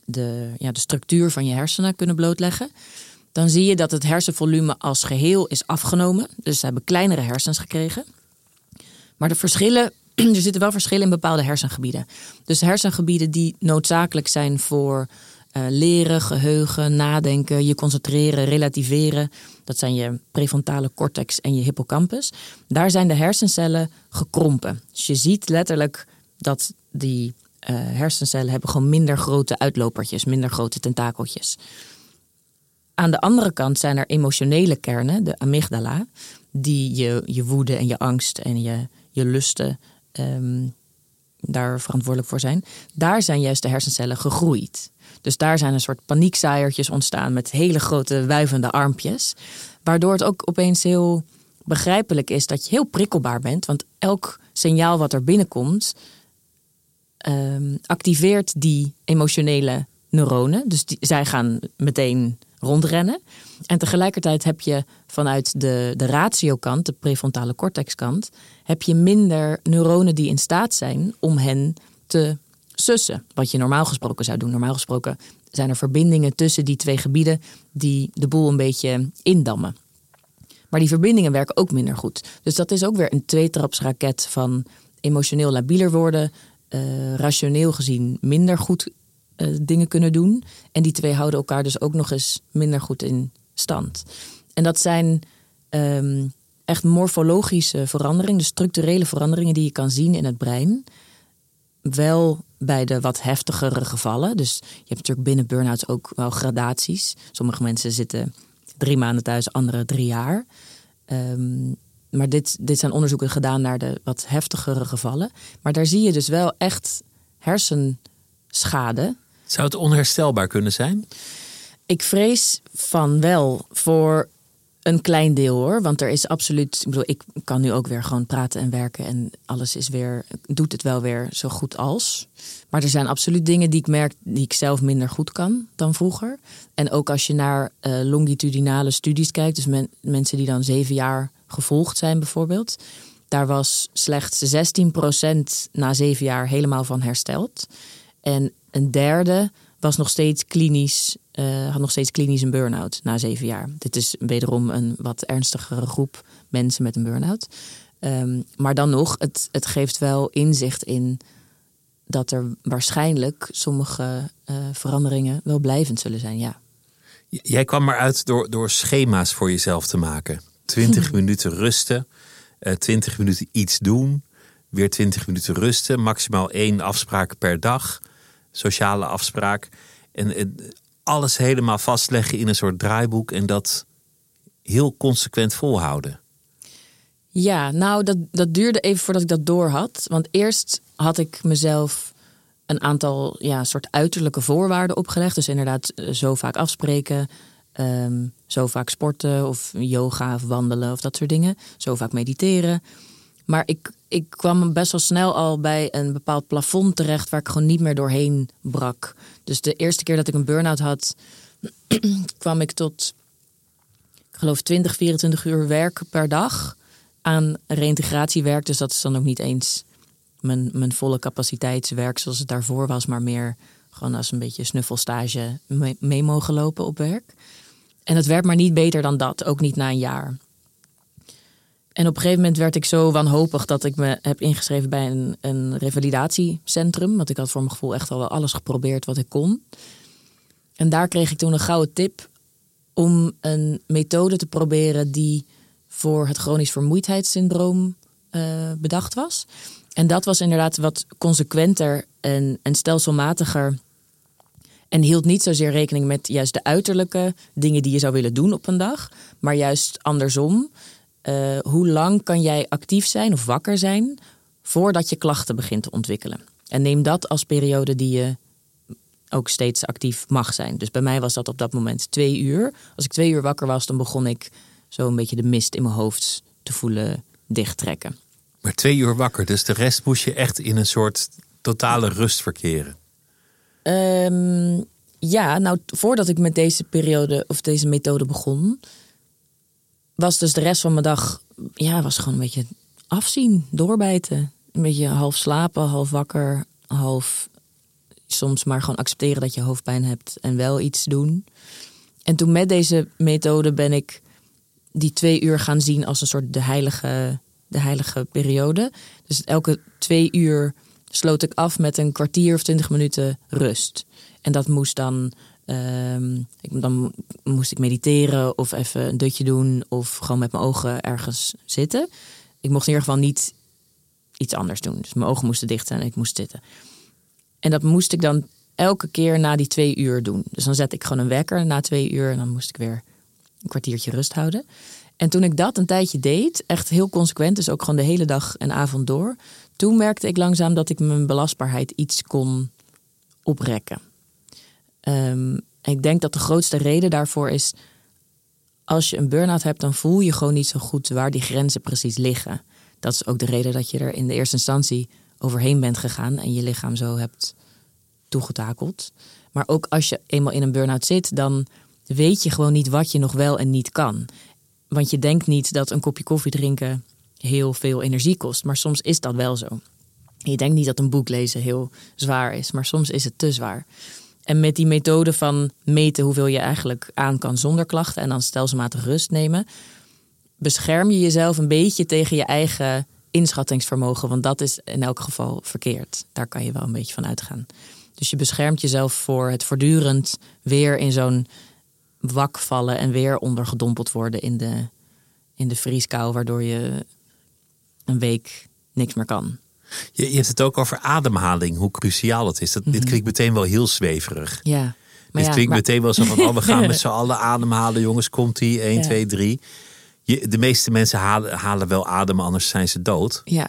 de, ja, de structuur van je hersenen kunnen blootleggen, dan zie je dat het hersenvolume als geheel is afgenomen. Dus ze hebben kleinere hersens gekregen. Maar de verschillen, er zitten wel verschillen in bepaalde hersengebieden. Dus hersengebieden die noodzakelijk zijn voor eh, leren, geheugen, nadenken, je concentreren, relativeren. Dat zijn je prefrontale cortex en je hippocampus. Daar zijn de hersencellen gekrompen. Dus je ziet letterlijk dat die eh, hersencellen hebben gewoon minder grote uitlopertjes, minder grote tentakeltjes. Aan de andere kant zijn er emotionele kernen, de amygdala, die je, je woede en je angst en je, je lusten ehm, daar verantwoordelijk voor zijn. Daar zijn juist de hersencellen gegroeid. Dus daar zijn een soort paniekzaaiertjes ontstaan met hele grote wuivende armpjes. Waardoor het ook opeens heel begrijpelijk is dat je heel prikkelbaar bent. Want elk signaal wat er binnenkomt, ehm, activeert die emotionele neuronen. Dus die, zij gaan meteen rondrennen. En tegelijkertijd heb je vanuit de, de ratiokant, de prefrontale cortexkant, heb je minder neuronen die in staat zijn om hen te sussen. Wat je normaal gesproken zou doen. Normaal gesproken zijn er verbindingen tussen die twee gebieden die de boel een beetje indammen. Maar die verbindingen werken ook minder goed. Dus dat is ook weer een tweetrapsraket van emotioneel labieler worden, uh, rationeel gezien minder goed uh, dingen kunnen doen. En die twee houden elkaar dus ook nog eens minder goed in stand. En dat zijn um, echt morfologische veranderingen, dus structurele veranderingen die je kan zien in het brein. Wel bij de wat heftigere gevallen. Dus je hebt natuurlijk binnen burn-outs ook wel gradaties. Sommige mensen zitten drie maanden thuis, andere drie jaar. Um, maar dit, dit zijn onderzoeken gedaan naar de wat heftigere gevallen. Maar daar zie je dus wel echt hersenschade. Zou het onherstelbaar kunnen zijn? Ik vrees van wel voor een klein deel hoor. Want er is absoluut. Ik bedoel, ik kan nu ook weer gewoon praten en werken. En alles is weer. doet het wel weer zo goed als. Maar er zijn absoluut dingen die ik merk die ik zelf minder goed kan dan vroeger. En ook als je naar uh, longitudinale studies kijkt, dus mensen die dan zeven jaar gevolgd zijn bijvoorbeeld. Daar was slechts 16% na zeven jaar helemaal van hersteld. En een derde was nog steeds klinisch, uh, had nog steeds klinisch een burn-out na zeven jaar. Dit is wederom een wat ernstigere groep mensen met een burn-out. Um, maar dan nog, het, het geeft wel inzicht in dat er waarschijnlijk sommige uh, veranderingen wel blijvend zullen zijn, ja. Jij kwam eruit door, door schema's voor jezelf te maken. 20 minuten rusten, eh, 20 minuten iets doen, weer 20 minuten rusten, maximaal één afspraak per dag, sociale afspraak. En alles helemaal vastleggen in een soort draaiboek en dat heel consequent volhouden. Ja, nou, dat, dat duurde even voordat ik dat door had. Want eerst had ik mezelf een aantal ja, soort uiterlijke voorwaarden opgelegd. Dus inderdaad, eh, zo vaak afspreken, um, zo vaak sporten of yoga of wandelen of dat soort dingen. Zo vaak mediteren. Maar ik, ik kwam best wel snel al bij een bepaald plafond terecht waar ik gewoon niet meer doorheen brak. Dus de eerste keer dat ik een burn-out had, kwam ik tot, geloof, 20, 24 uur werk per dag aan reïntegratiewerk. Dus dat is dan ook niet eens mijn, mijn volle capaciteitswerk zoals het daarvoor was, maar meer gewoon als een beetje snuffelstage mee, mee mogen lopen op werk. En het werd maar niet beter dan dat, ook niet na een jaar. En op een gegeven moment werd ik zo wanhopig dat ik me heb ingeschreven bij een, een revalidatiecentrum. Want ik had voor mijn gevoel echt al wel alles geprobeerd wat ik kon. En daar kreeg ik toen een gouden tip om een methode te proberen die voor het chronisch vermoeidheidssyndroom uh, bedacht was. En dat was inderdaad wat consequenter en, en stelselmatiger. En hield niet zozeer rekening met juist de uiterlijke dingen die je zou willen doen op een dag, maar juist andersom. Uh, hoe lang kan jij actief zijn of wakker zijn voordat je klachten begint te ontwikkelen? En neem dat als periode die je ook steeds actief mag zijn. Dus bij mij was dat op dat moment twee uur. Als ik twee uur wakker was, dan begon ik zo een beetje de mist in mijn hoofd te voelen dichttrekken. Maar twee uur wakker, dus de rest moest je echt in een soort totale rust verkeren? Um, ja, nou voordat ik met deze periode of deze methode begon, was dus de rest van mijn dag, ja, was gewoon een beetje afzien, doorbijten. Een beetje half slapen, half wakker, half soms maar gewoon accepteren dat je hoofdpijn hebt en wel iets doen. En toen met deze methode ben ik die twee uur gaan zien als een soort de heilige, de heilige periode. Dus elke twee uur sloot ik af met een kwartier of twintig minuten rust. En dat moest dan, uh, dan moest ik mediteren of even een dutje doen of gewoon met mijn ogen ergens zitten. Ik mocht in ieder geval niet iets anders doen. Dus mijn ogen moesten dicht zijn en ik moest zitten. En dat moest ik dan elke keer na die twee uur doen. Dus dan zet ik gewoon een wekker na twee uur en dan moest ik weer een kwartiertje rust houden. En toen ik dat een tijdje deed, echt heel consequent, dus ook gewoon de hele dag en avond door, toen merkte ik langzaam dat ik mijn belastbaarheid iets kon oprekken. Ehm, ik denk dat de grootste reden daarvoor is. Als je een burn-out hebt, dan voel je gewoon niet zo goed waar die grenzen precies liggen. Dat is ook de reden dat je er in de eerste instantie overheen bent gegaan en je lichaam zo hebt toegetakeld. Maar ook als je eenmaal in een burn-out zit, dan weet je gewoon niet wat je nog wel en niet kan. Want je denkt niet dat een kopje koffie drinken heel veel energie kost, maar soms is dat wel zo. Je denkt niet dat een boek lezen heel zwaar is, maar soms is het te zwaar. En met die methode van meten hoeveel je eigenlijk aan kan zonder klachten en dan stelselmatig rust nemen, bescherm je jezelf een beetje tegen je eigen inschattingsvermogen, want dat is in elk geval verkeerd. Daar kan je wel een beetje van uitgaan. Dus je beschermt jezelf voor het voortdurend weer in zo'n wak vallen en weer ondergedompeld worden in de, in de vrieskou, waardoor je een week niks meer kan. Je, je hebt het ook over ademhaling, hoe cruciaal het is. Dat, Dit Mhm. klinkt meteen wel heel zweverig. Ja. Maar dit ja, klinkt maar- meteen wel zo van, oh, we gaan met z'n allen ademhalen, jongens, komt ie, 1, Ja. 2, 3. Je, de meeste mensen halen, halen wel adem, anders zijn ze dood. Ja,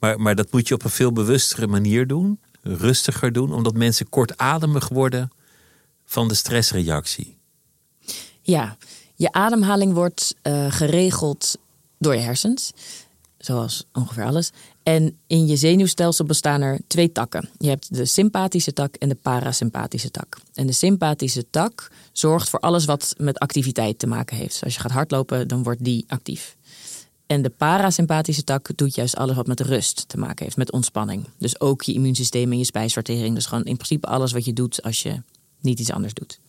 Maar, maar dat moet je op een veel bewustere manier doen, rustiger doen, omdat mensen kortademig worden van de stressreactie. Ja, je ademhaling wordt eh, geregeld door je hersens, zoals ongeveer alles. En in je zenuwstelsel bestaan er twee takken. Je hebt de sympathische tak en de parasympathische tak. En de sympathische tak zorgt voor alles wat met activiteit te maken heeft. Dus als je gaat hardlopen, dan wordt die actief. En de parasympathische tak doet juist alles wat met rust te maken heeft, met ontspanning. Dus ook je immuunsysteem en je spijsvertering. Dus gewoon in principe alles wat je doet als je niet iets anders doet.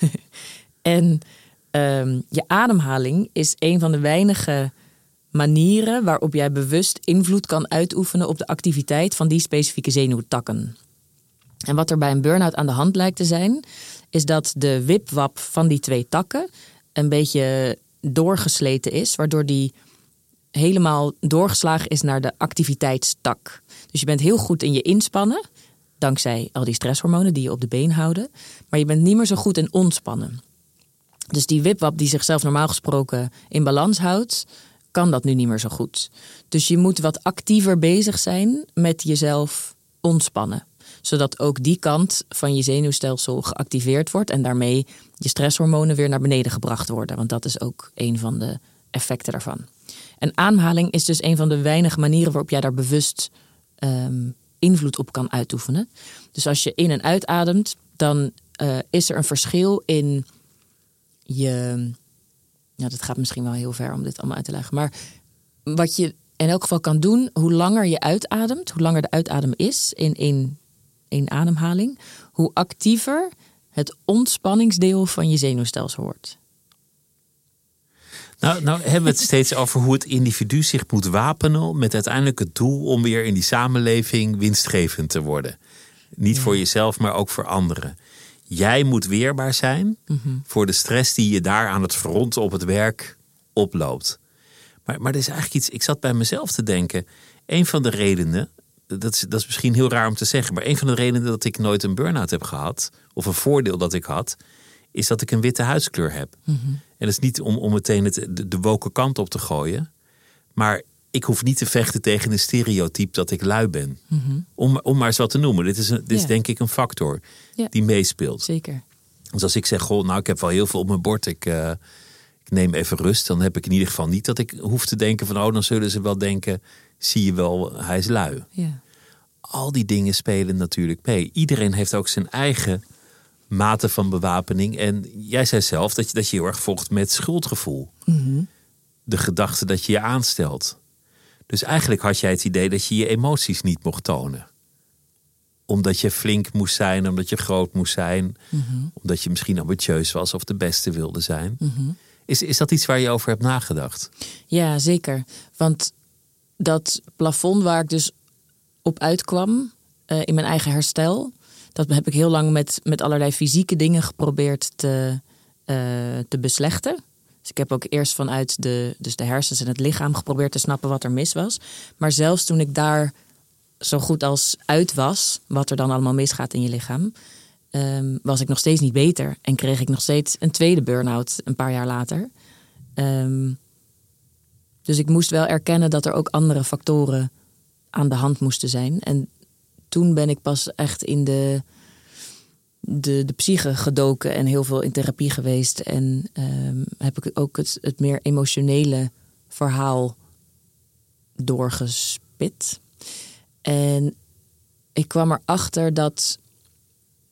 En ehm, je ademhaling is een van de weinige manieren waarop jij bewust invloed kan uitoefenen op de activiteit van die specifieke zenuwtakken. En wat er bij een burn-out aan de hand lijkt te zijn, is dat de wipwap van die twee takken een beetje doorgesleten is, waardoor die helemaal doorgeslagen is naar de activiteitstak. Dus je bent heel goed in je inspannen, dankzij al die stresshormonen die je op de been houden, maar je bent niet meer zo goed in ontspannen. Dus die wipwap die zichzelf normaal gesproken in balans houdt, kan dat nu niet meer zo goed. Dus je moet wat actiever bezig zijn met jezelf ontspannen. Zodat ook die kant van je zenuwstelsel geactiveerd wordt en daarmee je stresshormonen weer naar beneden gebracht worden. Want dat is ook een van de effecten daarvan. En aanhaling is dus een van de weinige manieren waarop jij daar bewust ehm, invloed op kan uitoefenen. Dus als je in en uitademt, dan eh, is er een verschil in je. Ja, dat gaat misschien wel heel ver om dit allemaal uit te leggen. Maar wat je in elk geval kan doen, hoe langer je uitademt, hoe langer de uitadem is in één, één ademhaling, hoe actiever het ontspanningsdeel van je zenuwstelsel wordt. Nou, nou hebben we het steeds over hoe het individu zich moet wapenen met uiteindelijk het doel om weer in die samenleving winstgevend te worden. Niet voor jezelf, maar ook voor anderen. Jij moet weerbaar zijn voor de stress die je daar aan het front op het werk oploopt. Maar, maar er is eigenlijk iets, ik zat bij mezelf te denken. Een van de redenen, dat is, dat is misschien heel raar om te zeggen, maar een van de redenen dat ik nooit een burn-out heb gehad, of een voordeel dat ik had, is dat ik een witte huidskleur heb. En dat is niet om, om meteen het, de, de woke kant op te gooien, maar ik hoef niet te vechten tegen een stereotype dat ik lui ben. om, om maar eens wat te noemen. Dit is, een, dit is denk ik een factor Ja. die meespeelt. Zeker. Dus als ik zeg, goh, nou ik heb wel heel veel op mijn bord, ik, eh, ik neem even rust, dan heb ik in ieder geval niet dat ik hoef te denken van, oh dan zullen ze wel denken, zie je wel, hij is lui. Ja. Al die dingen spelen natuurlijk mee. Iedereen heeft ook zijn eigen mate van bewapening. En jij zei zelf dat je, dat je heel erg vocht met schuldgevoel. De gedachte dat je je aanstelt. Dus eigenlijk had jij het idee dat je je emoties niet mocht tonen. Omdat je flink moest zijn, omdat je groot moest zijn. Omdat je misschien ambitieus was of de beste wilde zijn. Is, is dat iets waar je over hebt nagedacht? Ja, zeker. Want dat plafond waar ik dus op uitkwam eh, in mijn eigen herstel, dat heb ik heel lang met, met allerlei fysieke dingen geprobeerd te, eh, te beslechten. Dus ik heb ook eerst vanuit de, dus de hersens en het lichaam geprobeerd te snappen wat er mis was. Maar zelfs toen ik daar zo goed als uit was, wat er dan allemaal misgaat in je lichaam, ehm, was ik nog steeds niet beter. En kreeg ik nog steeds een tweede burn-out een paar jaar later. Ehm, dus ik moest wel erkennen dat er ook andere factoren aan de hand moesten zijn. En toen ben ik pas echt in de de, de psyche gedoken en heel veel in therapie geweest. En ehm, heb ik ook het, het meer emotionele verhaal doorgespit. En ik kwam erachter dat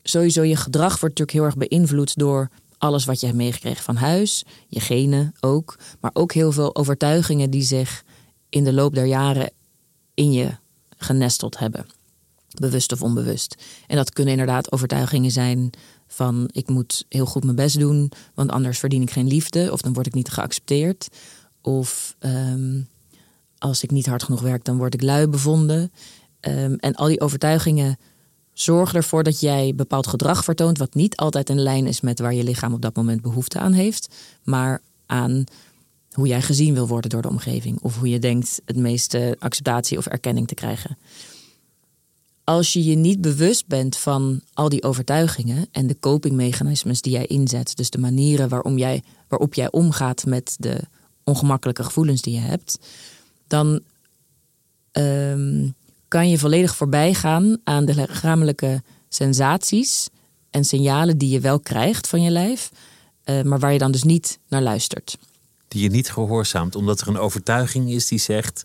sowieso je gedrag wordt natuurlijk heel erg beïnvloed door alles wat je hebt meegekregen van huis, je genen ook, maar ook heel veel overtuigingen die zich in de loop der jaren in je genesteld hebben. Bewust of onbewust. En dat kunnen inderdaad overtuigingen zijn van ik moet heel goed mijn best doen, want anders verdien ik geen liefde of dan word ik niet geaccepteerd. Of ehm, als ik niet hard genoeg werk, dan word ik lui bevonden. Ehm, en al die overtuigingen zorgen ervoor dat jij bepaald gedrag vertoont, wat niet altijd in lijn is met waar je lichaam op dat moment behoefte aan heeft, maar aan hoe jij gezien wil worden door de omgeving of hoe je denkt het meeste acceptatie of erkenning te krijgen. Als je je niet bewust bent van al die overtuigingen en de copingmechanismes die jij inzet, dus de manieren waarom jij, waarop jij omgaat met de ongemakkelijke gevoelens die je hebt, dan ehm, kan je volledig voorbij gaan aan de lichamelijke sensaties en signalen die je wel krijgt van je lijf, uh, maar waar je dan dus niet naar luistert. Die je niet gehoorzaamt, omdat er een overtuiging is die zegt: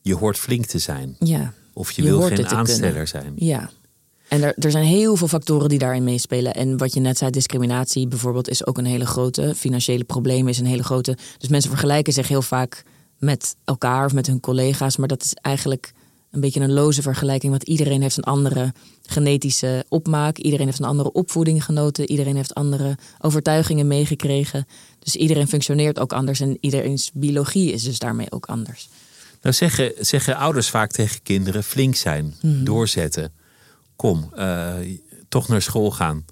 je hoort flink te zijn. Ja. Of je, wil geen aansteller zijn. Ja. En er, er zijn heel veel factoren die daarin meespelen. En wat je net zei, discriminatie bijvoorbeeld, is ook een hele grote. Financiële problemen is een hele grote. Dus mensen vergelijken zich heel vaak met elkaar of met hun collega's. Maar dat is eigenlijk een beetje een loze vergelijking. Want iedereen heeft een andere genetische opmaak. Iedereen heeft een andere opvoeding genoten. Iedereen heeft andere overtuigingen meegekregen. Dus iedereen functioneert ook anders. En iedereen's biologie is dus daarmee ook anders. Nou zeggen, zeggen ouders vaak tegen kinderen: flink zijn, mhm. doorzetten. Kom, uh, toch naar school gaan.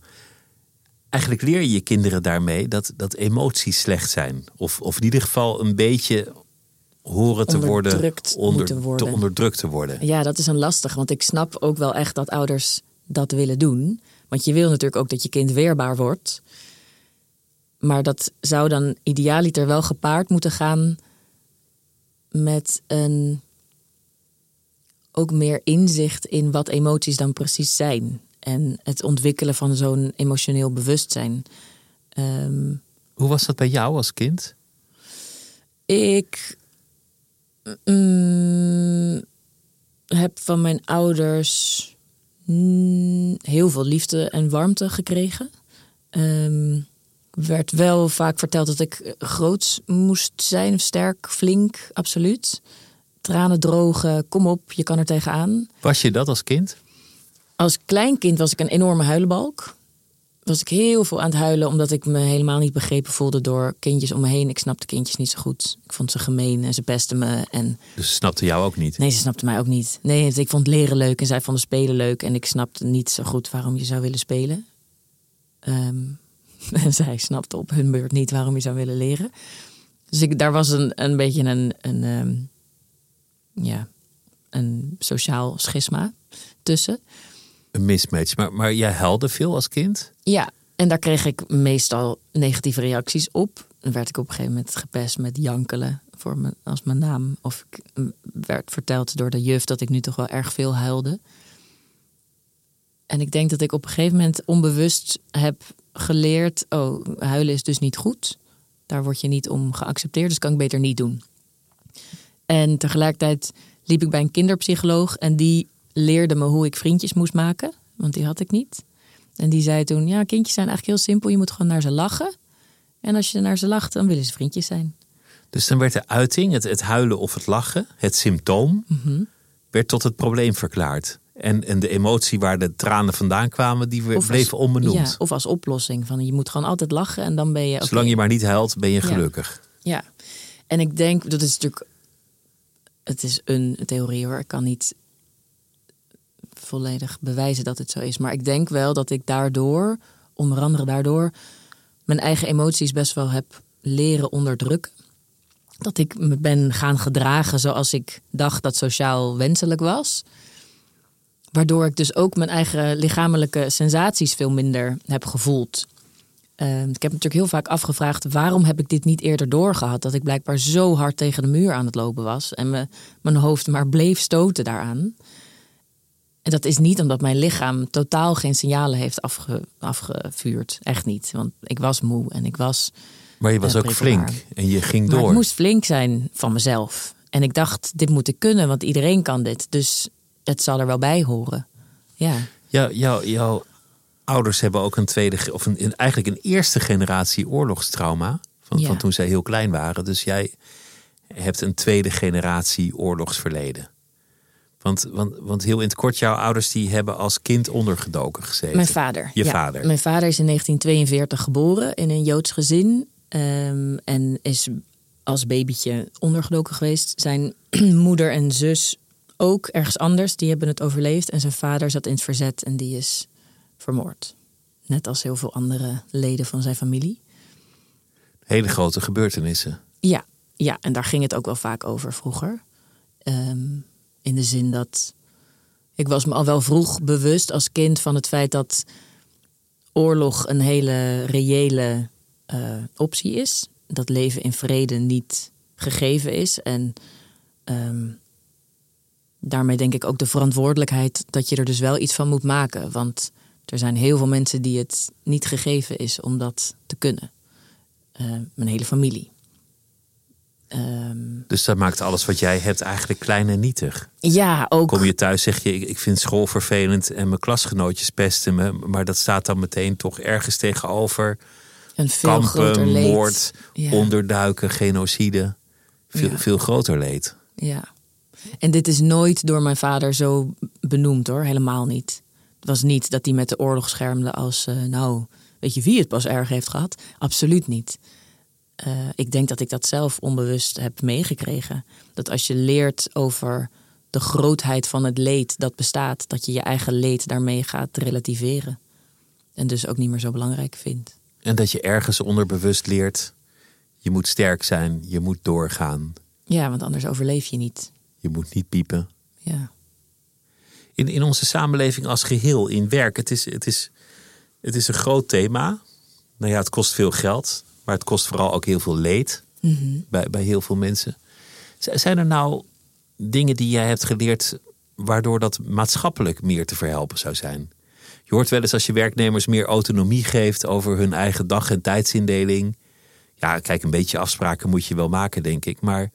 Eigenlijk leer je je kinderen daarmee dat, dat emoties slecht zijn. Of, of in ieder geval een beetje horen te worden, onder, te onderdrukt te worden. Ja, dat is een lastig, want ik snap ook wel echt dat ouders dat willen doen. Want je wil natuurlijk ook dat je kind weerbaar wordt. Maar dat zou dan idealiter wel gepaard moeten gaan met een ook meer inzicht in wat emoties dan precies zijn. En het ontwikkelen van zo'n emotioneel bewustzijn. Ehm, Hoe was dat bij jou als kind? Ik mm, heb van mijn ouders heel veel liefde en warmte gekregen. Um, werd wel vaak verteld dat ik groot moest zijn, sterk, flink, absoluut. Tranen drogen, kom op, je kan er tegenaan. Was je dat als kind? Als kleinkind was ik een enorme huilenbalk. Was ik heel veel aan het huilen omdat ik me helemaal niet begrepen voelde door kindjes om me heen. Ik snapte kindjes niet zo goed. Ik vond ze gemeen en ze pesten me. En... Dus ze snapten jou ook niet? Nee, ze snapten mij ook niet. Nee, ik vond leren leuk en zij vonden spelen leuk. En ik snapte niet zo goed waarom je zou willen spelen. Um, En zij snapte op hun beurt niet waarom je zou willen leren. Dus ik, daar was een, een beetje een, een, ehm, ja, een sociaal schisma tussen. Een mismatch. Maar, maar jij huilde veel als kind? Ja, en daar kreeg ik meestal negatieve reacties op. Dan werd ik op een gegeven moment gepest met jankelen voor me, als mijn naam. Of ik werd verteld door de juf dat ik nu toch wel erg veel huilde. En ik denk dat ik op een gegeven moment onbewust heb geleerd: oh, huilen is dus niet goed. Daar word je niet om geaccepteerd, dus kan ik beter niet doen. En tegelijkertijd liep ik bij een kinderpsycholoog en die leerde me hoe ik vriendjes moest maken, want die had ik niet. En die zei toen: Ja, kindjes zijn eigenlijk heel simpel. Je moet gewoon naar ze lachen. En als je naar ze lacht, dan willen ze vriendjes zijn. Dus dan werd de uiting, het, het huilen of het lachen, het symptoom, mhm. werd tot het probleem verklaard. En, en de emotie waar de tranen vandaan kwamen, die of bleven onbenoemd. Ja, of als oplossing. Van je moet gewoon altijd lachen en dan ben je. Zolang je maar niet huilt, ben je gelukkig. Ja. En ik denk, dat is natuurlijk. Het is een theorie hoor. Ik kan niet volledig bewijzen dat het zo is. Maar ik denk wel dat ik daardoor, onder andere daardoor, mijn eigen emoties best wel heb leren onderdrukken. Dat ik me ben gaan gedragen zoals ik dacht dat sociaal wenselijk was. Waardoor ik dus ook mijn eigen lichamelijke sensaties veel minder heb gevoeld. Ehm, ik heb natuurlijk heel vaak afgevraagd waarom heb ik dit niet eerder doorgehad? Dat ik blijkbaar zo hard tegen de muur aan het lopen was en me, mijn hoofd maar bleef stoten daaraan. En dat is niet omdat mijn lichaam totaal geen signalen heeft afge, afgevuurd. Echt niet. Want ik was moe en ik was. Maar je was eh, ook flink en je ging Maar door. ik moest flink zijn van mezelf. En ik dacht, dit moet ik kunnen, want iedereen kan dit. Dus het zal er wel bij horen. Ja, Ja, jou, jouw ouders hebben ook een tweede, of een, eigenlijk een eerste generatie oorlogstrauma. Van, Ja. van toen zij heel klein waren. Dus jij hebt een tweede generatie oorlogsverleden. Want, want, want heel in het kort, jouw ouders die hebben als kind ondergedoken gezeten. mijn vader. Je ja. vader. Mijn vader is in 1942 geboren in een Joods gezin. ehm, en is als babytje ondergedoken geweest. Zijn moeder en zus ook ergens anders. Die hebben het overleefd. En zijn vader zat in het verzet en die is vermoord. Net als heel veel andere leden van zijn familie. Hele grote gebeurtenissen. Ja, ja, en daar ging het ook wel vaak over vroeger. Ehm, in de zin dat ik was me al wel vroeg bewust als kind van het feit dat oorlog een hele reële eh, optie is. Dat leven in vrede niet gegeven is. En ehm, daarmee denk ik ook de verantwoordelijkheid dat je er dus wel iets van moet maken. Want er zijn heel veel mensen die het niet gegeven is om dat te kunnen. Eh, mijn hele familie. Ehm, Dus dat maakt alles wat jij hebt eigenlijk klein en nietig. ja, ook. Kom je thuis, zeg je, ik vind school vervelend en mijn klasgenootjes pesten me. Maar dat staat dan meteen toch ergens tegenover. een veel groter Kampen, leed. moord, Ja. onderduiken, genocide. Veel, Ja. veel groter leed. Ja. En dit is nooit door mijn vader zo benoemd hoor, helemaal niet. Het was niet dat hij met de oorlog schermde als, eh, nou, weet je wie het pas erg heeft gehad? Absoluut niet. Eh, ik denk dat ik dat zelf onbewust heb meegekregen. Dat als je leert over de grootheid van het leed dat bestaat, dat je je eigen leed daarmee gaat relativeren. En dus ook niet meer zo belangrijk vindt. En dat je ergens onderbewust leert, je moet sterk zijn, je moet doorgaan, Ja, want anders overleef je niet. Je moet niet piepen. Ja. In, in onze samenleving als geheel, in werk, het is, het, is, het is een groot thema. Nou ja, het kost veel geld, maar het kost vooral ook heel veel leed bij, bij heel veel mensen. Zijn er nou dingen die jij hebt geleerd waardoor dat maatschappelijk meer te verhelpen zou zijn? Je hoort wel eens als je werknemers meer autonomie geeft over hun eigen dag- en tijdsindeling. Ja, kijk, een beetje afspraken moet je wel maken, denk ik. Maar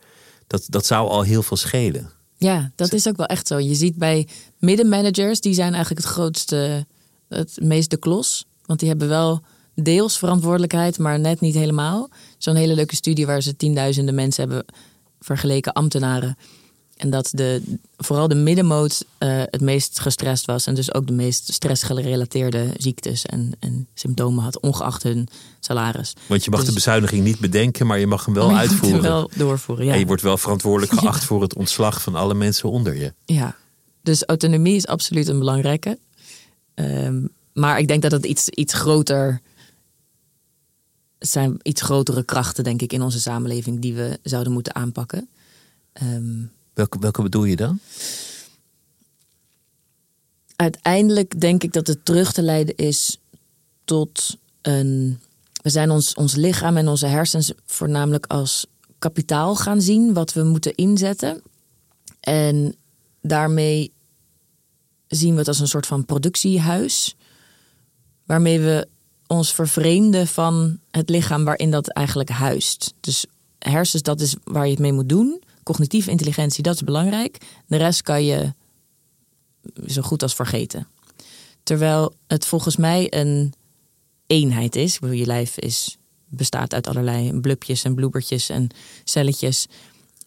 dat, dat zou al heel veel schelen. Ja, dat is ook wel echt zo. Je ziet bij middenmanagers, die zijn eigenlijk het grootste, het meest de klos. Want die hebben wel deels verantwoordelijkheid, maar net niet helemaal. Zo'n hele leuke studie waar ze tienduizenden mensen hebben vergeleken, ambtenaren. En dat de, vooral de middenmoot eh, het meest gestrest was. En dus ook de meest stressgerelateerde ziektes en, en symptomen had, ongeacht hun salaris. Want je mag Dus- de bezuiniging niet bedenken, maar je mag hem wel je moet hem uitvoeren. wel doorvoeren, ja. En je wordt wel verantwoordelijk geacht voor het ontslag van alle mensen onder je. Ja, dus autonomie is absoluut een belangrijke. Ehm, maar ik denk dat het iets, iets groter zijn iets grotere krachten, denk ik, in onze samenleving die we zouden moeten aanpakken. Ehm, Welke, welke bedoel je dan? uiteindelijk denk ik dat het terug te leiden is tot een. We zijn ons, ons lichaam en onze hersens voornamelijk als kapitaal gaan zien, wat we moeten inzetten. En daarmee zien we het als een soort van productiehuis, waarmee we ons vervreemden van het lichaam waarin dat eigenlijk huist. Dus hersens, dat is waar je het mee moet doen. Cognitieve intelligentie, dat is belangrijk. De rest kan je zo goed als vergeten. Terwijl het volgens mij een eenheid is. Je lijf is, bestaat uit allerlei blubjes en bloebertjes en celletjes.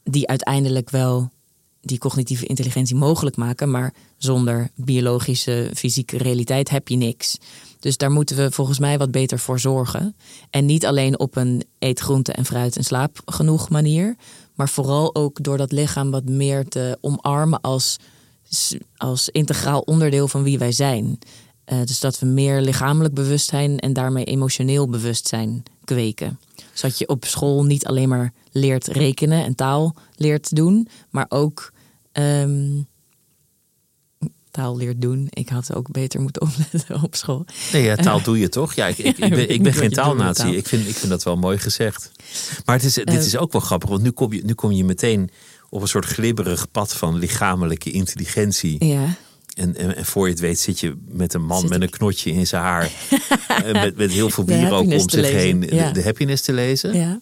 Die uiteindelijk wel die cognitieve intelligentie mogelijk maken. Maar zonder biologische, fysieke realiteit heb je niks. Dus daar moeten we volgens mij wat beter voor zorgen. En niet alleen op een eet groente en fruit en slaap genoeg manier. Maar vooral ook door dat lichaam wat meer te omarmen als als integraal onderdeel van wie wij zijn. Uh, dus dat we meer lichamelijk bewustzijn en daarmee emotioneel bewustzijn kweken. Zodat je op school niet alleen maar leert rekenen en taal leert doen, maar ook um, taal leert doen. Ik had ook beter moeten opletten op school. Nee, ja, taal doe je toch? Ja, ik, ik, ik ben, ik ben geen taalnatie. Taal. Ik, vind, ik vind dat wel mooi gezegd. Maar het is, dit uh, is ook wel grappig, want nu kom je, nu kom je meteen op een soort glibberig pad van lichamelijke intelligentie. Ja. En, en, en voor je het weet zit je met een man met een knotje in zijn haar. eh, met, met heel veel bier ook om zich heen. De, de happiness te lezen. Ja.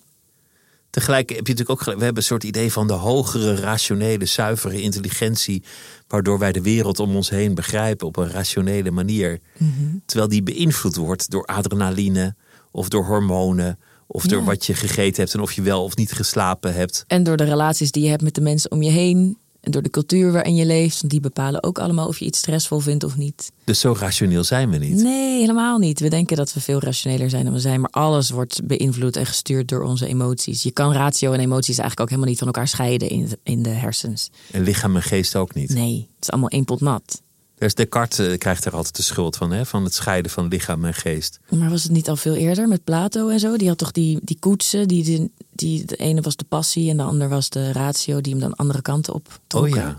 Tegelijk heb je natuurlijk ook we hebben een soort idee van de hogere, rationele, zuivere intelligentie, waardoor wij de wereld om ons heen begrijpen op een rationele manier. Mhm. Terwijl die beïnvloed wordt door adrenaline of door hormonen of door wat je gegeten hebt en of je wel of niet geslapen hebt. En door de relaties die je hebt met de mensen om je heen. En door de cultuur waarin je leeft. Want die bepalen ook allemaal of je iets stressvol vindt of niet. Dus zo rationeel zijn we niet. Nee, helemaal niet. We denken dat we veel rationeler zijn dan we zijn. Maar alles wordt beïnvloed en gestuurd door onze emoties. Je kan ratio en emoties eigenlijk ook helemaal niet van elkaar scheiden in, in de hersens. En lichaam en geest ook niet. Nee, het is allemaal één pot nat. Dus Descartes eh, krijgt er altijd de schuld van, hè? van het scheiden van lichaam en geest. Maar was het niet al veel eerder met Plato en zo? Die had toch die, die koetsen, die, die, die, de ene was de passie en de ander was de ratio, die hem dan andere kanten op Oh trokken. ja.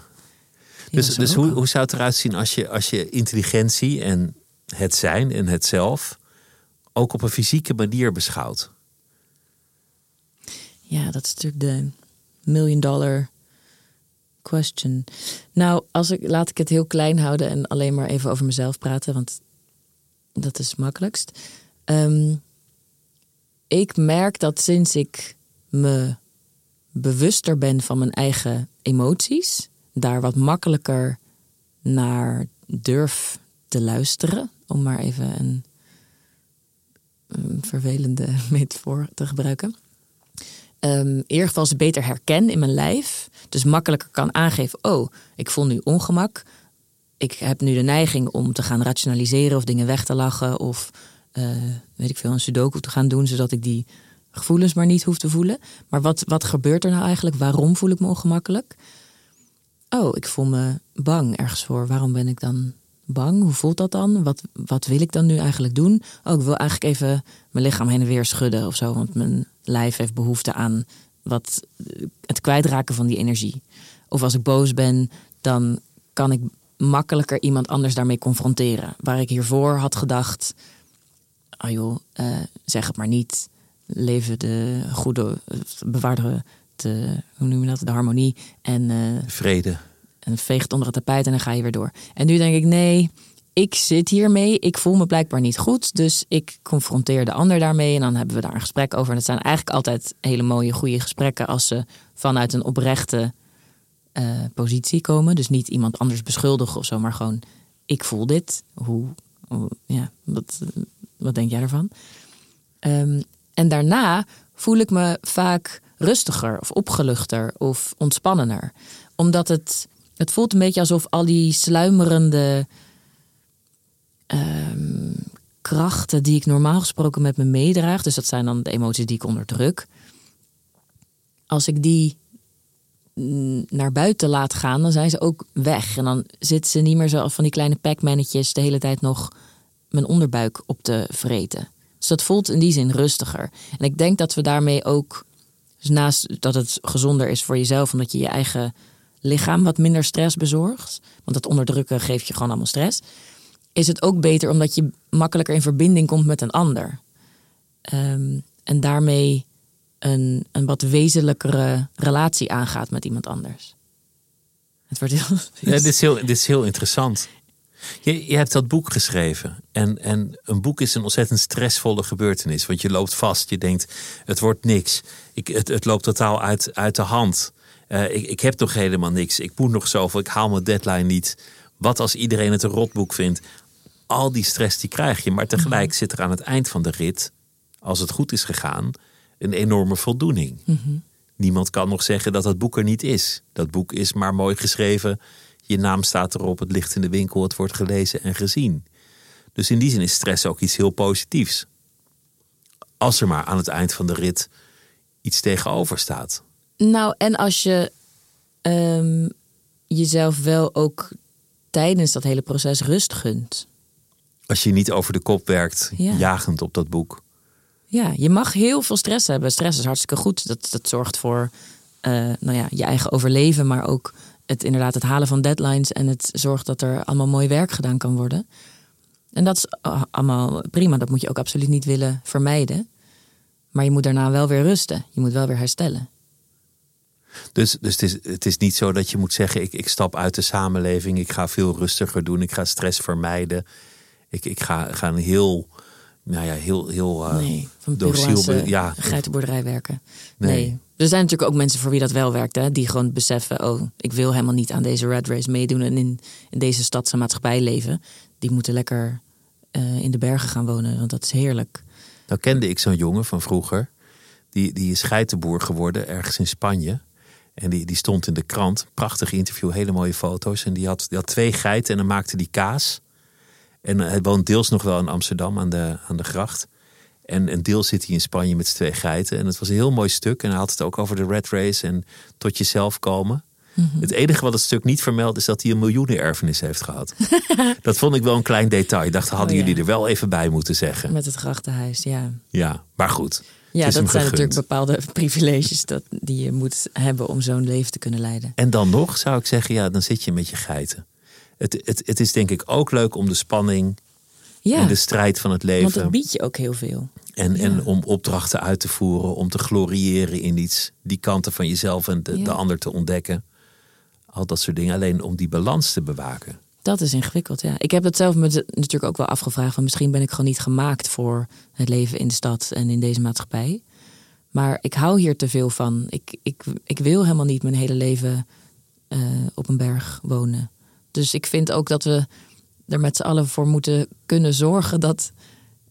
Die Dus, dus hoe, hoe zou het eruit zien als je, als je intelligentie en het zijn en het zelf ook op een fysieke manier beschouwt? Ja, dat is natuurlijk de million dollar question. Nou, als ik, laat ik het heel klein houden en alleen maar even over mezelf praten, want dat is het makkelijkst. Ehm, ik merk dat sinds ik me bewuster ben van mijn eigen emoties, daar wat makkelijker naar durf te luisteren, om maar even een, een vervelende metafoor te gebruiken ehm, in ze beter herken in mijn lijf. Dus makkelijker kan aangeven: oh, ik voel nu ongemak. Ik heb nu de neiging om te gaan rationaliseren of dingen weg te lachen. Of eh, weet ik veel, een sudoku te gaan doen, zodat ik die gevoelens maar niet hoef te voelen. Maar wat, wat gebeurt er nou eigenlijk? Waarom voel ik me ongemakkelijk? Oh, ik voel me bang ergens voor. Waarom ben ik dan bang? Hoe voelt dat dan? Wat, wat wil ik dan nu eigenlijk doen? Oh, ik wil eigenlijk even mijn lichaam heen en weer schudden of zo. Want mijn lijf heeft behoefte aan wat, eh, het kwijtraken van die energie. Of als ik boos ben, dan kan ik makkelijker iemand anders daarmee confronteren. Waar ik hiervoor had gedacht, ah joh, eh, zeg het maar niet. Leven de goede, eh, bewaar de, hoe noem je dat, de harmonie. En Vrede. en veeg het onder het tapijt en dan ga je weer door. En nu denk ik, nee, ik zit hiermee. Ik voel me blijkbaar niet goed. Dus ik confronteer de ander daarmee. En dan hebben we daar een gesprek over. En het zijn eigenlijk altijd hele mooie, goede gesprekken als ze vanuit een oprechte eh, positie komen. Dus niet iemand anders beschuldigen of zo, maar gewoon, ik voel dit. Hoe, ja, wat, wat denk jij ervan? Ehm, en daarna voel ik me vaak rustiger of opgeluchter of ontspannender. Omdat het, het voelt een beetje alsof al die sluimerende ehm, krachten die ik normaal gesproken met me meedraag, dus dat zijn dan de emoties die ik onderdruk. Als ik die naar buiten laat gaan, dan zijn ze ook weg. En dan zitten ze niet meer zo van die kleine pac-mannetjes de hele tijd nog mijn onderbuik op te vreten. Dus dat voelt in die zin rustiger. En ik denk dat we daarmee ook, dus naast dat het gezonder is voor jezelf, omdat je je eigen lichaam wat minder stress bezorgt, want dat onderdrukken geeft je gewoon allemaal stress, is het ook beter omdat je makkelijker in verbinding komt met een ander. Ehm, en daarmee een, een wat wezenlijkere relatie aangaat met iemand anders. Het wordt heel. Ja, dit, is heel, dit is heel interessant. Je, je hebt dat boek geschreven. En, en een boek is een ontzettend stressvolle gebeurtenis. Want je loopt vast. Je denkt, het wordt niks. Ik, het, het loopt totaal uit, uit de hand. Eh, ik, ik heb toch helemaal niks. Ik moet nog zoveel. Ik haal mijn deadline niet. Wat als iedereen het een rotboek vindt? Al die stress die krijg je. Maar tegelijk zit er aan het eind van de rit, als het goed is gegaan, een enorme voldoening. Niemand kan nog zeggen dat dat boek er niet is. Dat boek is maar mooi geschreven. Je naam staat erop, het ligt in de winkel, het wordt gelezen en gezien. Dus in die zin is stress ook iets heel positiefs. Als er maar aan het eind van de rit iets tegenover staat. Nou, en als je ehm, jezelf wel ook tijdens dat hele proces rust gunt. Als je niet over de kop werkt, Ja. jagend op dat boek. Ja, je mag heel veel stress hebben. Stress is hartstikke goed. Dat, dat zorgt voor eh, nou ja, je eigen overleven, maar ook het, inderdaad het halen van deadlines en het zorgt dat er allemaal mooi werk gedaan kan worden. En dat is ah, allemaal prima. Dat moet je ook absoluut niet willen vermijden. Maar je moet daarna wel weer rusten. Je moet wel weer herstellen. Dus, dus het, is, het is niet zo dat je moet zeggen: ik, ik stap uit de samenleving, ik ga veel rustiger doen, ik ga stress vermijden. Ik, ik ga, ga een heel, nou ja, heel, heel uh, nee, van dociel Peruaanse be- ja, geitenboerderij werken. Nee. Nee. Er zijn natuurlijk ook mensen voor wie dat wel werkt. Hè? Die gewoon beseffen, oh, ik wil helemaal niet aan deze red race meedoen... en in, in deze stadse maatschappij leven. Die moeten lekker eh, in de bergen gaan wonen, want dat is heerlijk. Nou kende ik zo'n jongen van vroeger. Die, die is geitenboer geworden ergens in Spanje. En die, die stond in de krant. Prachtig interview, hele mooie foto's. En die had, die had twee geiten en dan maakte die kaas. En hij woont deels nog wel in Amsterdam aan de, aan de gracht. En een deel zit hij in Spanje met zijn twee geiten. En het was een heel mooi stuk. En hij had het ook over de red race en tot jezelf komen. Het enige wat het stuk niet vermeldt is dat hij een miljoenenerfenis heeft gehad. dat vond ik wel een klein detail. Ik dacht, hadden Oh, ja. jullie er wel even bij moeten zeggen. Met het grachtenhuis, ja. Ja, maar goed. Ja, dat zijn gegund. natuurlijk bepaalde privileges dat, die je moet hebben om zo'n leven te kunnen leiden. En dan nog zou ik zeggen, ja, dan zit je met je geiten. Het, het, het is denk ik ook leuk om de spanning Ja, en de strijd van het want leven. het biedt je ook heel veel. en, ja. en om opdrachten uit te voeren, om te gloriëren in iets. Die kanten van jezelf en de, Ja. de ander te ontdekken. Al dat soort dingen. Alleen om die balans te bewaken. Dat is ingewikkeld, ja. Ik heb het zelf me natuurlijk ook wel afgevraagd. Van misschien ben ik gewoon niet gemaakt voor het leven in de stad en in deze maatschappij. Maar ik hou hier te veel van. Ik, ik, ik wil helemaal niet mijn hele leven eh, op een berg wonen. Dus ik vind ook dat we er met z'n allen voor moeten kunnen zorgen dat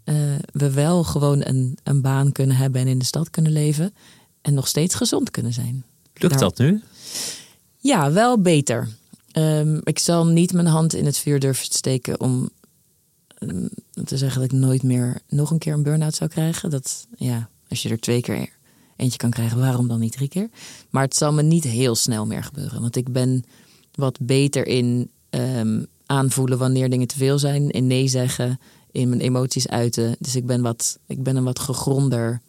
eh, we wel gewoon een, een baan kunnen hebben en in de stad kunnen leven. En nog steeds gezond kunnen zijn. Lukt Daar- dat nu? ja, wel beter. Ehm, ik zal niet mijn hand in het vuur durven steken om ehm, te zeggen dat ik nooit meer nog een keer een burn-out zou krijgen. Dat, ja, als je er twee keer eentje kan krijgen, waarom dan niet drie keer? Maar het zal me niet heel snel meer gebeuren. Want ik ben wat beter in ehm, aanvoelen wanneer dingen te veel zijn. In nee zeggen, in mijn emoties uiten. Dus ik ben, wat, ik ben een wat gegronder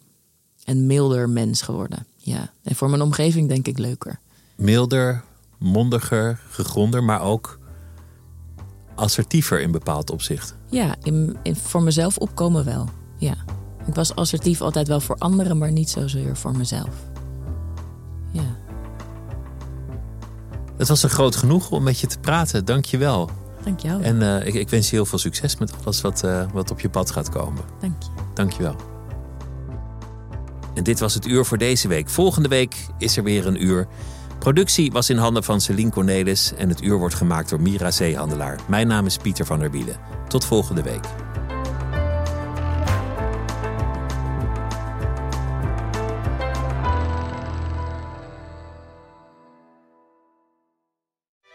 en milder mens geworden. Ja. En voor mijn omgeving denk ik leuker. Milder, mondiger, gegronder, maar ook assertiever in bepaald opzicht. Ja, in, in, voor mezelf opkomen wel. Ja. Ik was assertief altijd wel voor anderen, maar niet zozeer voor mezelf. Het was een groot genoeg om met je te praten. Dank je wel. dank jou. En eh, ik, ik wens je heel veel succes met alles wat, eh, wat op je pad gaat komen. Dank je. Dank je wel. En dit was het uur voor deze week. Volgende week is er weer een uur. Productie was in handen van Celine Cornelis en het uur wordt gemaakt door Mira Zeehandelaar. Mijn naam is Pieter van der Wielen. Tot volgende week.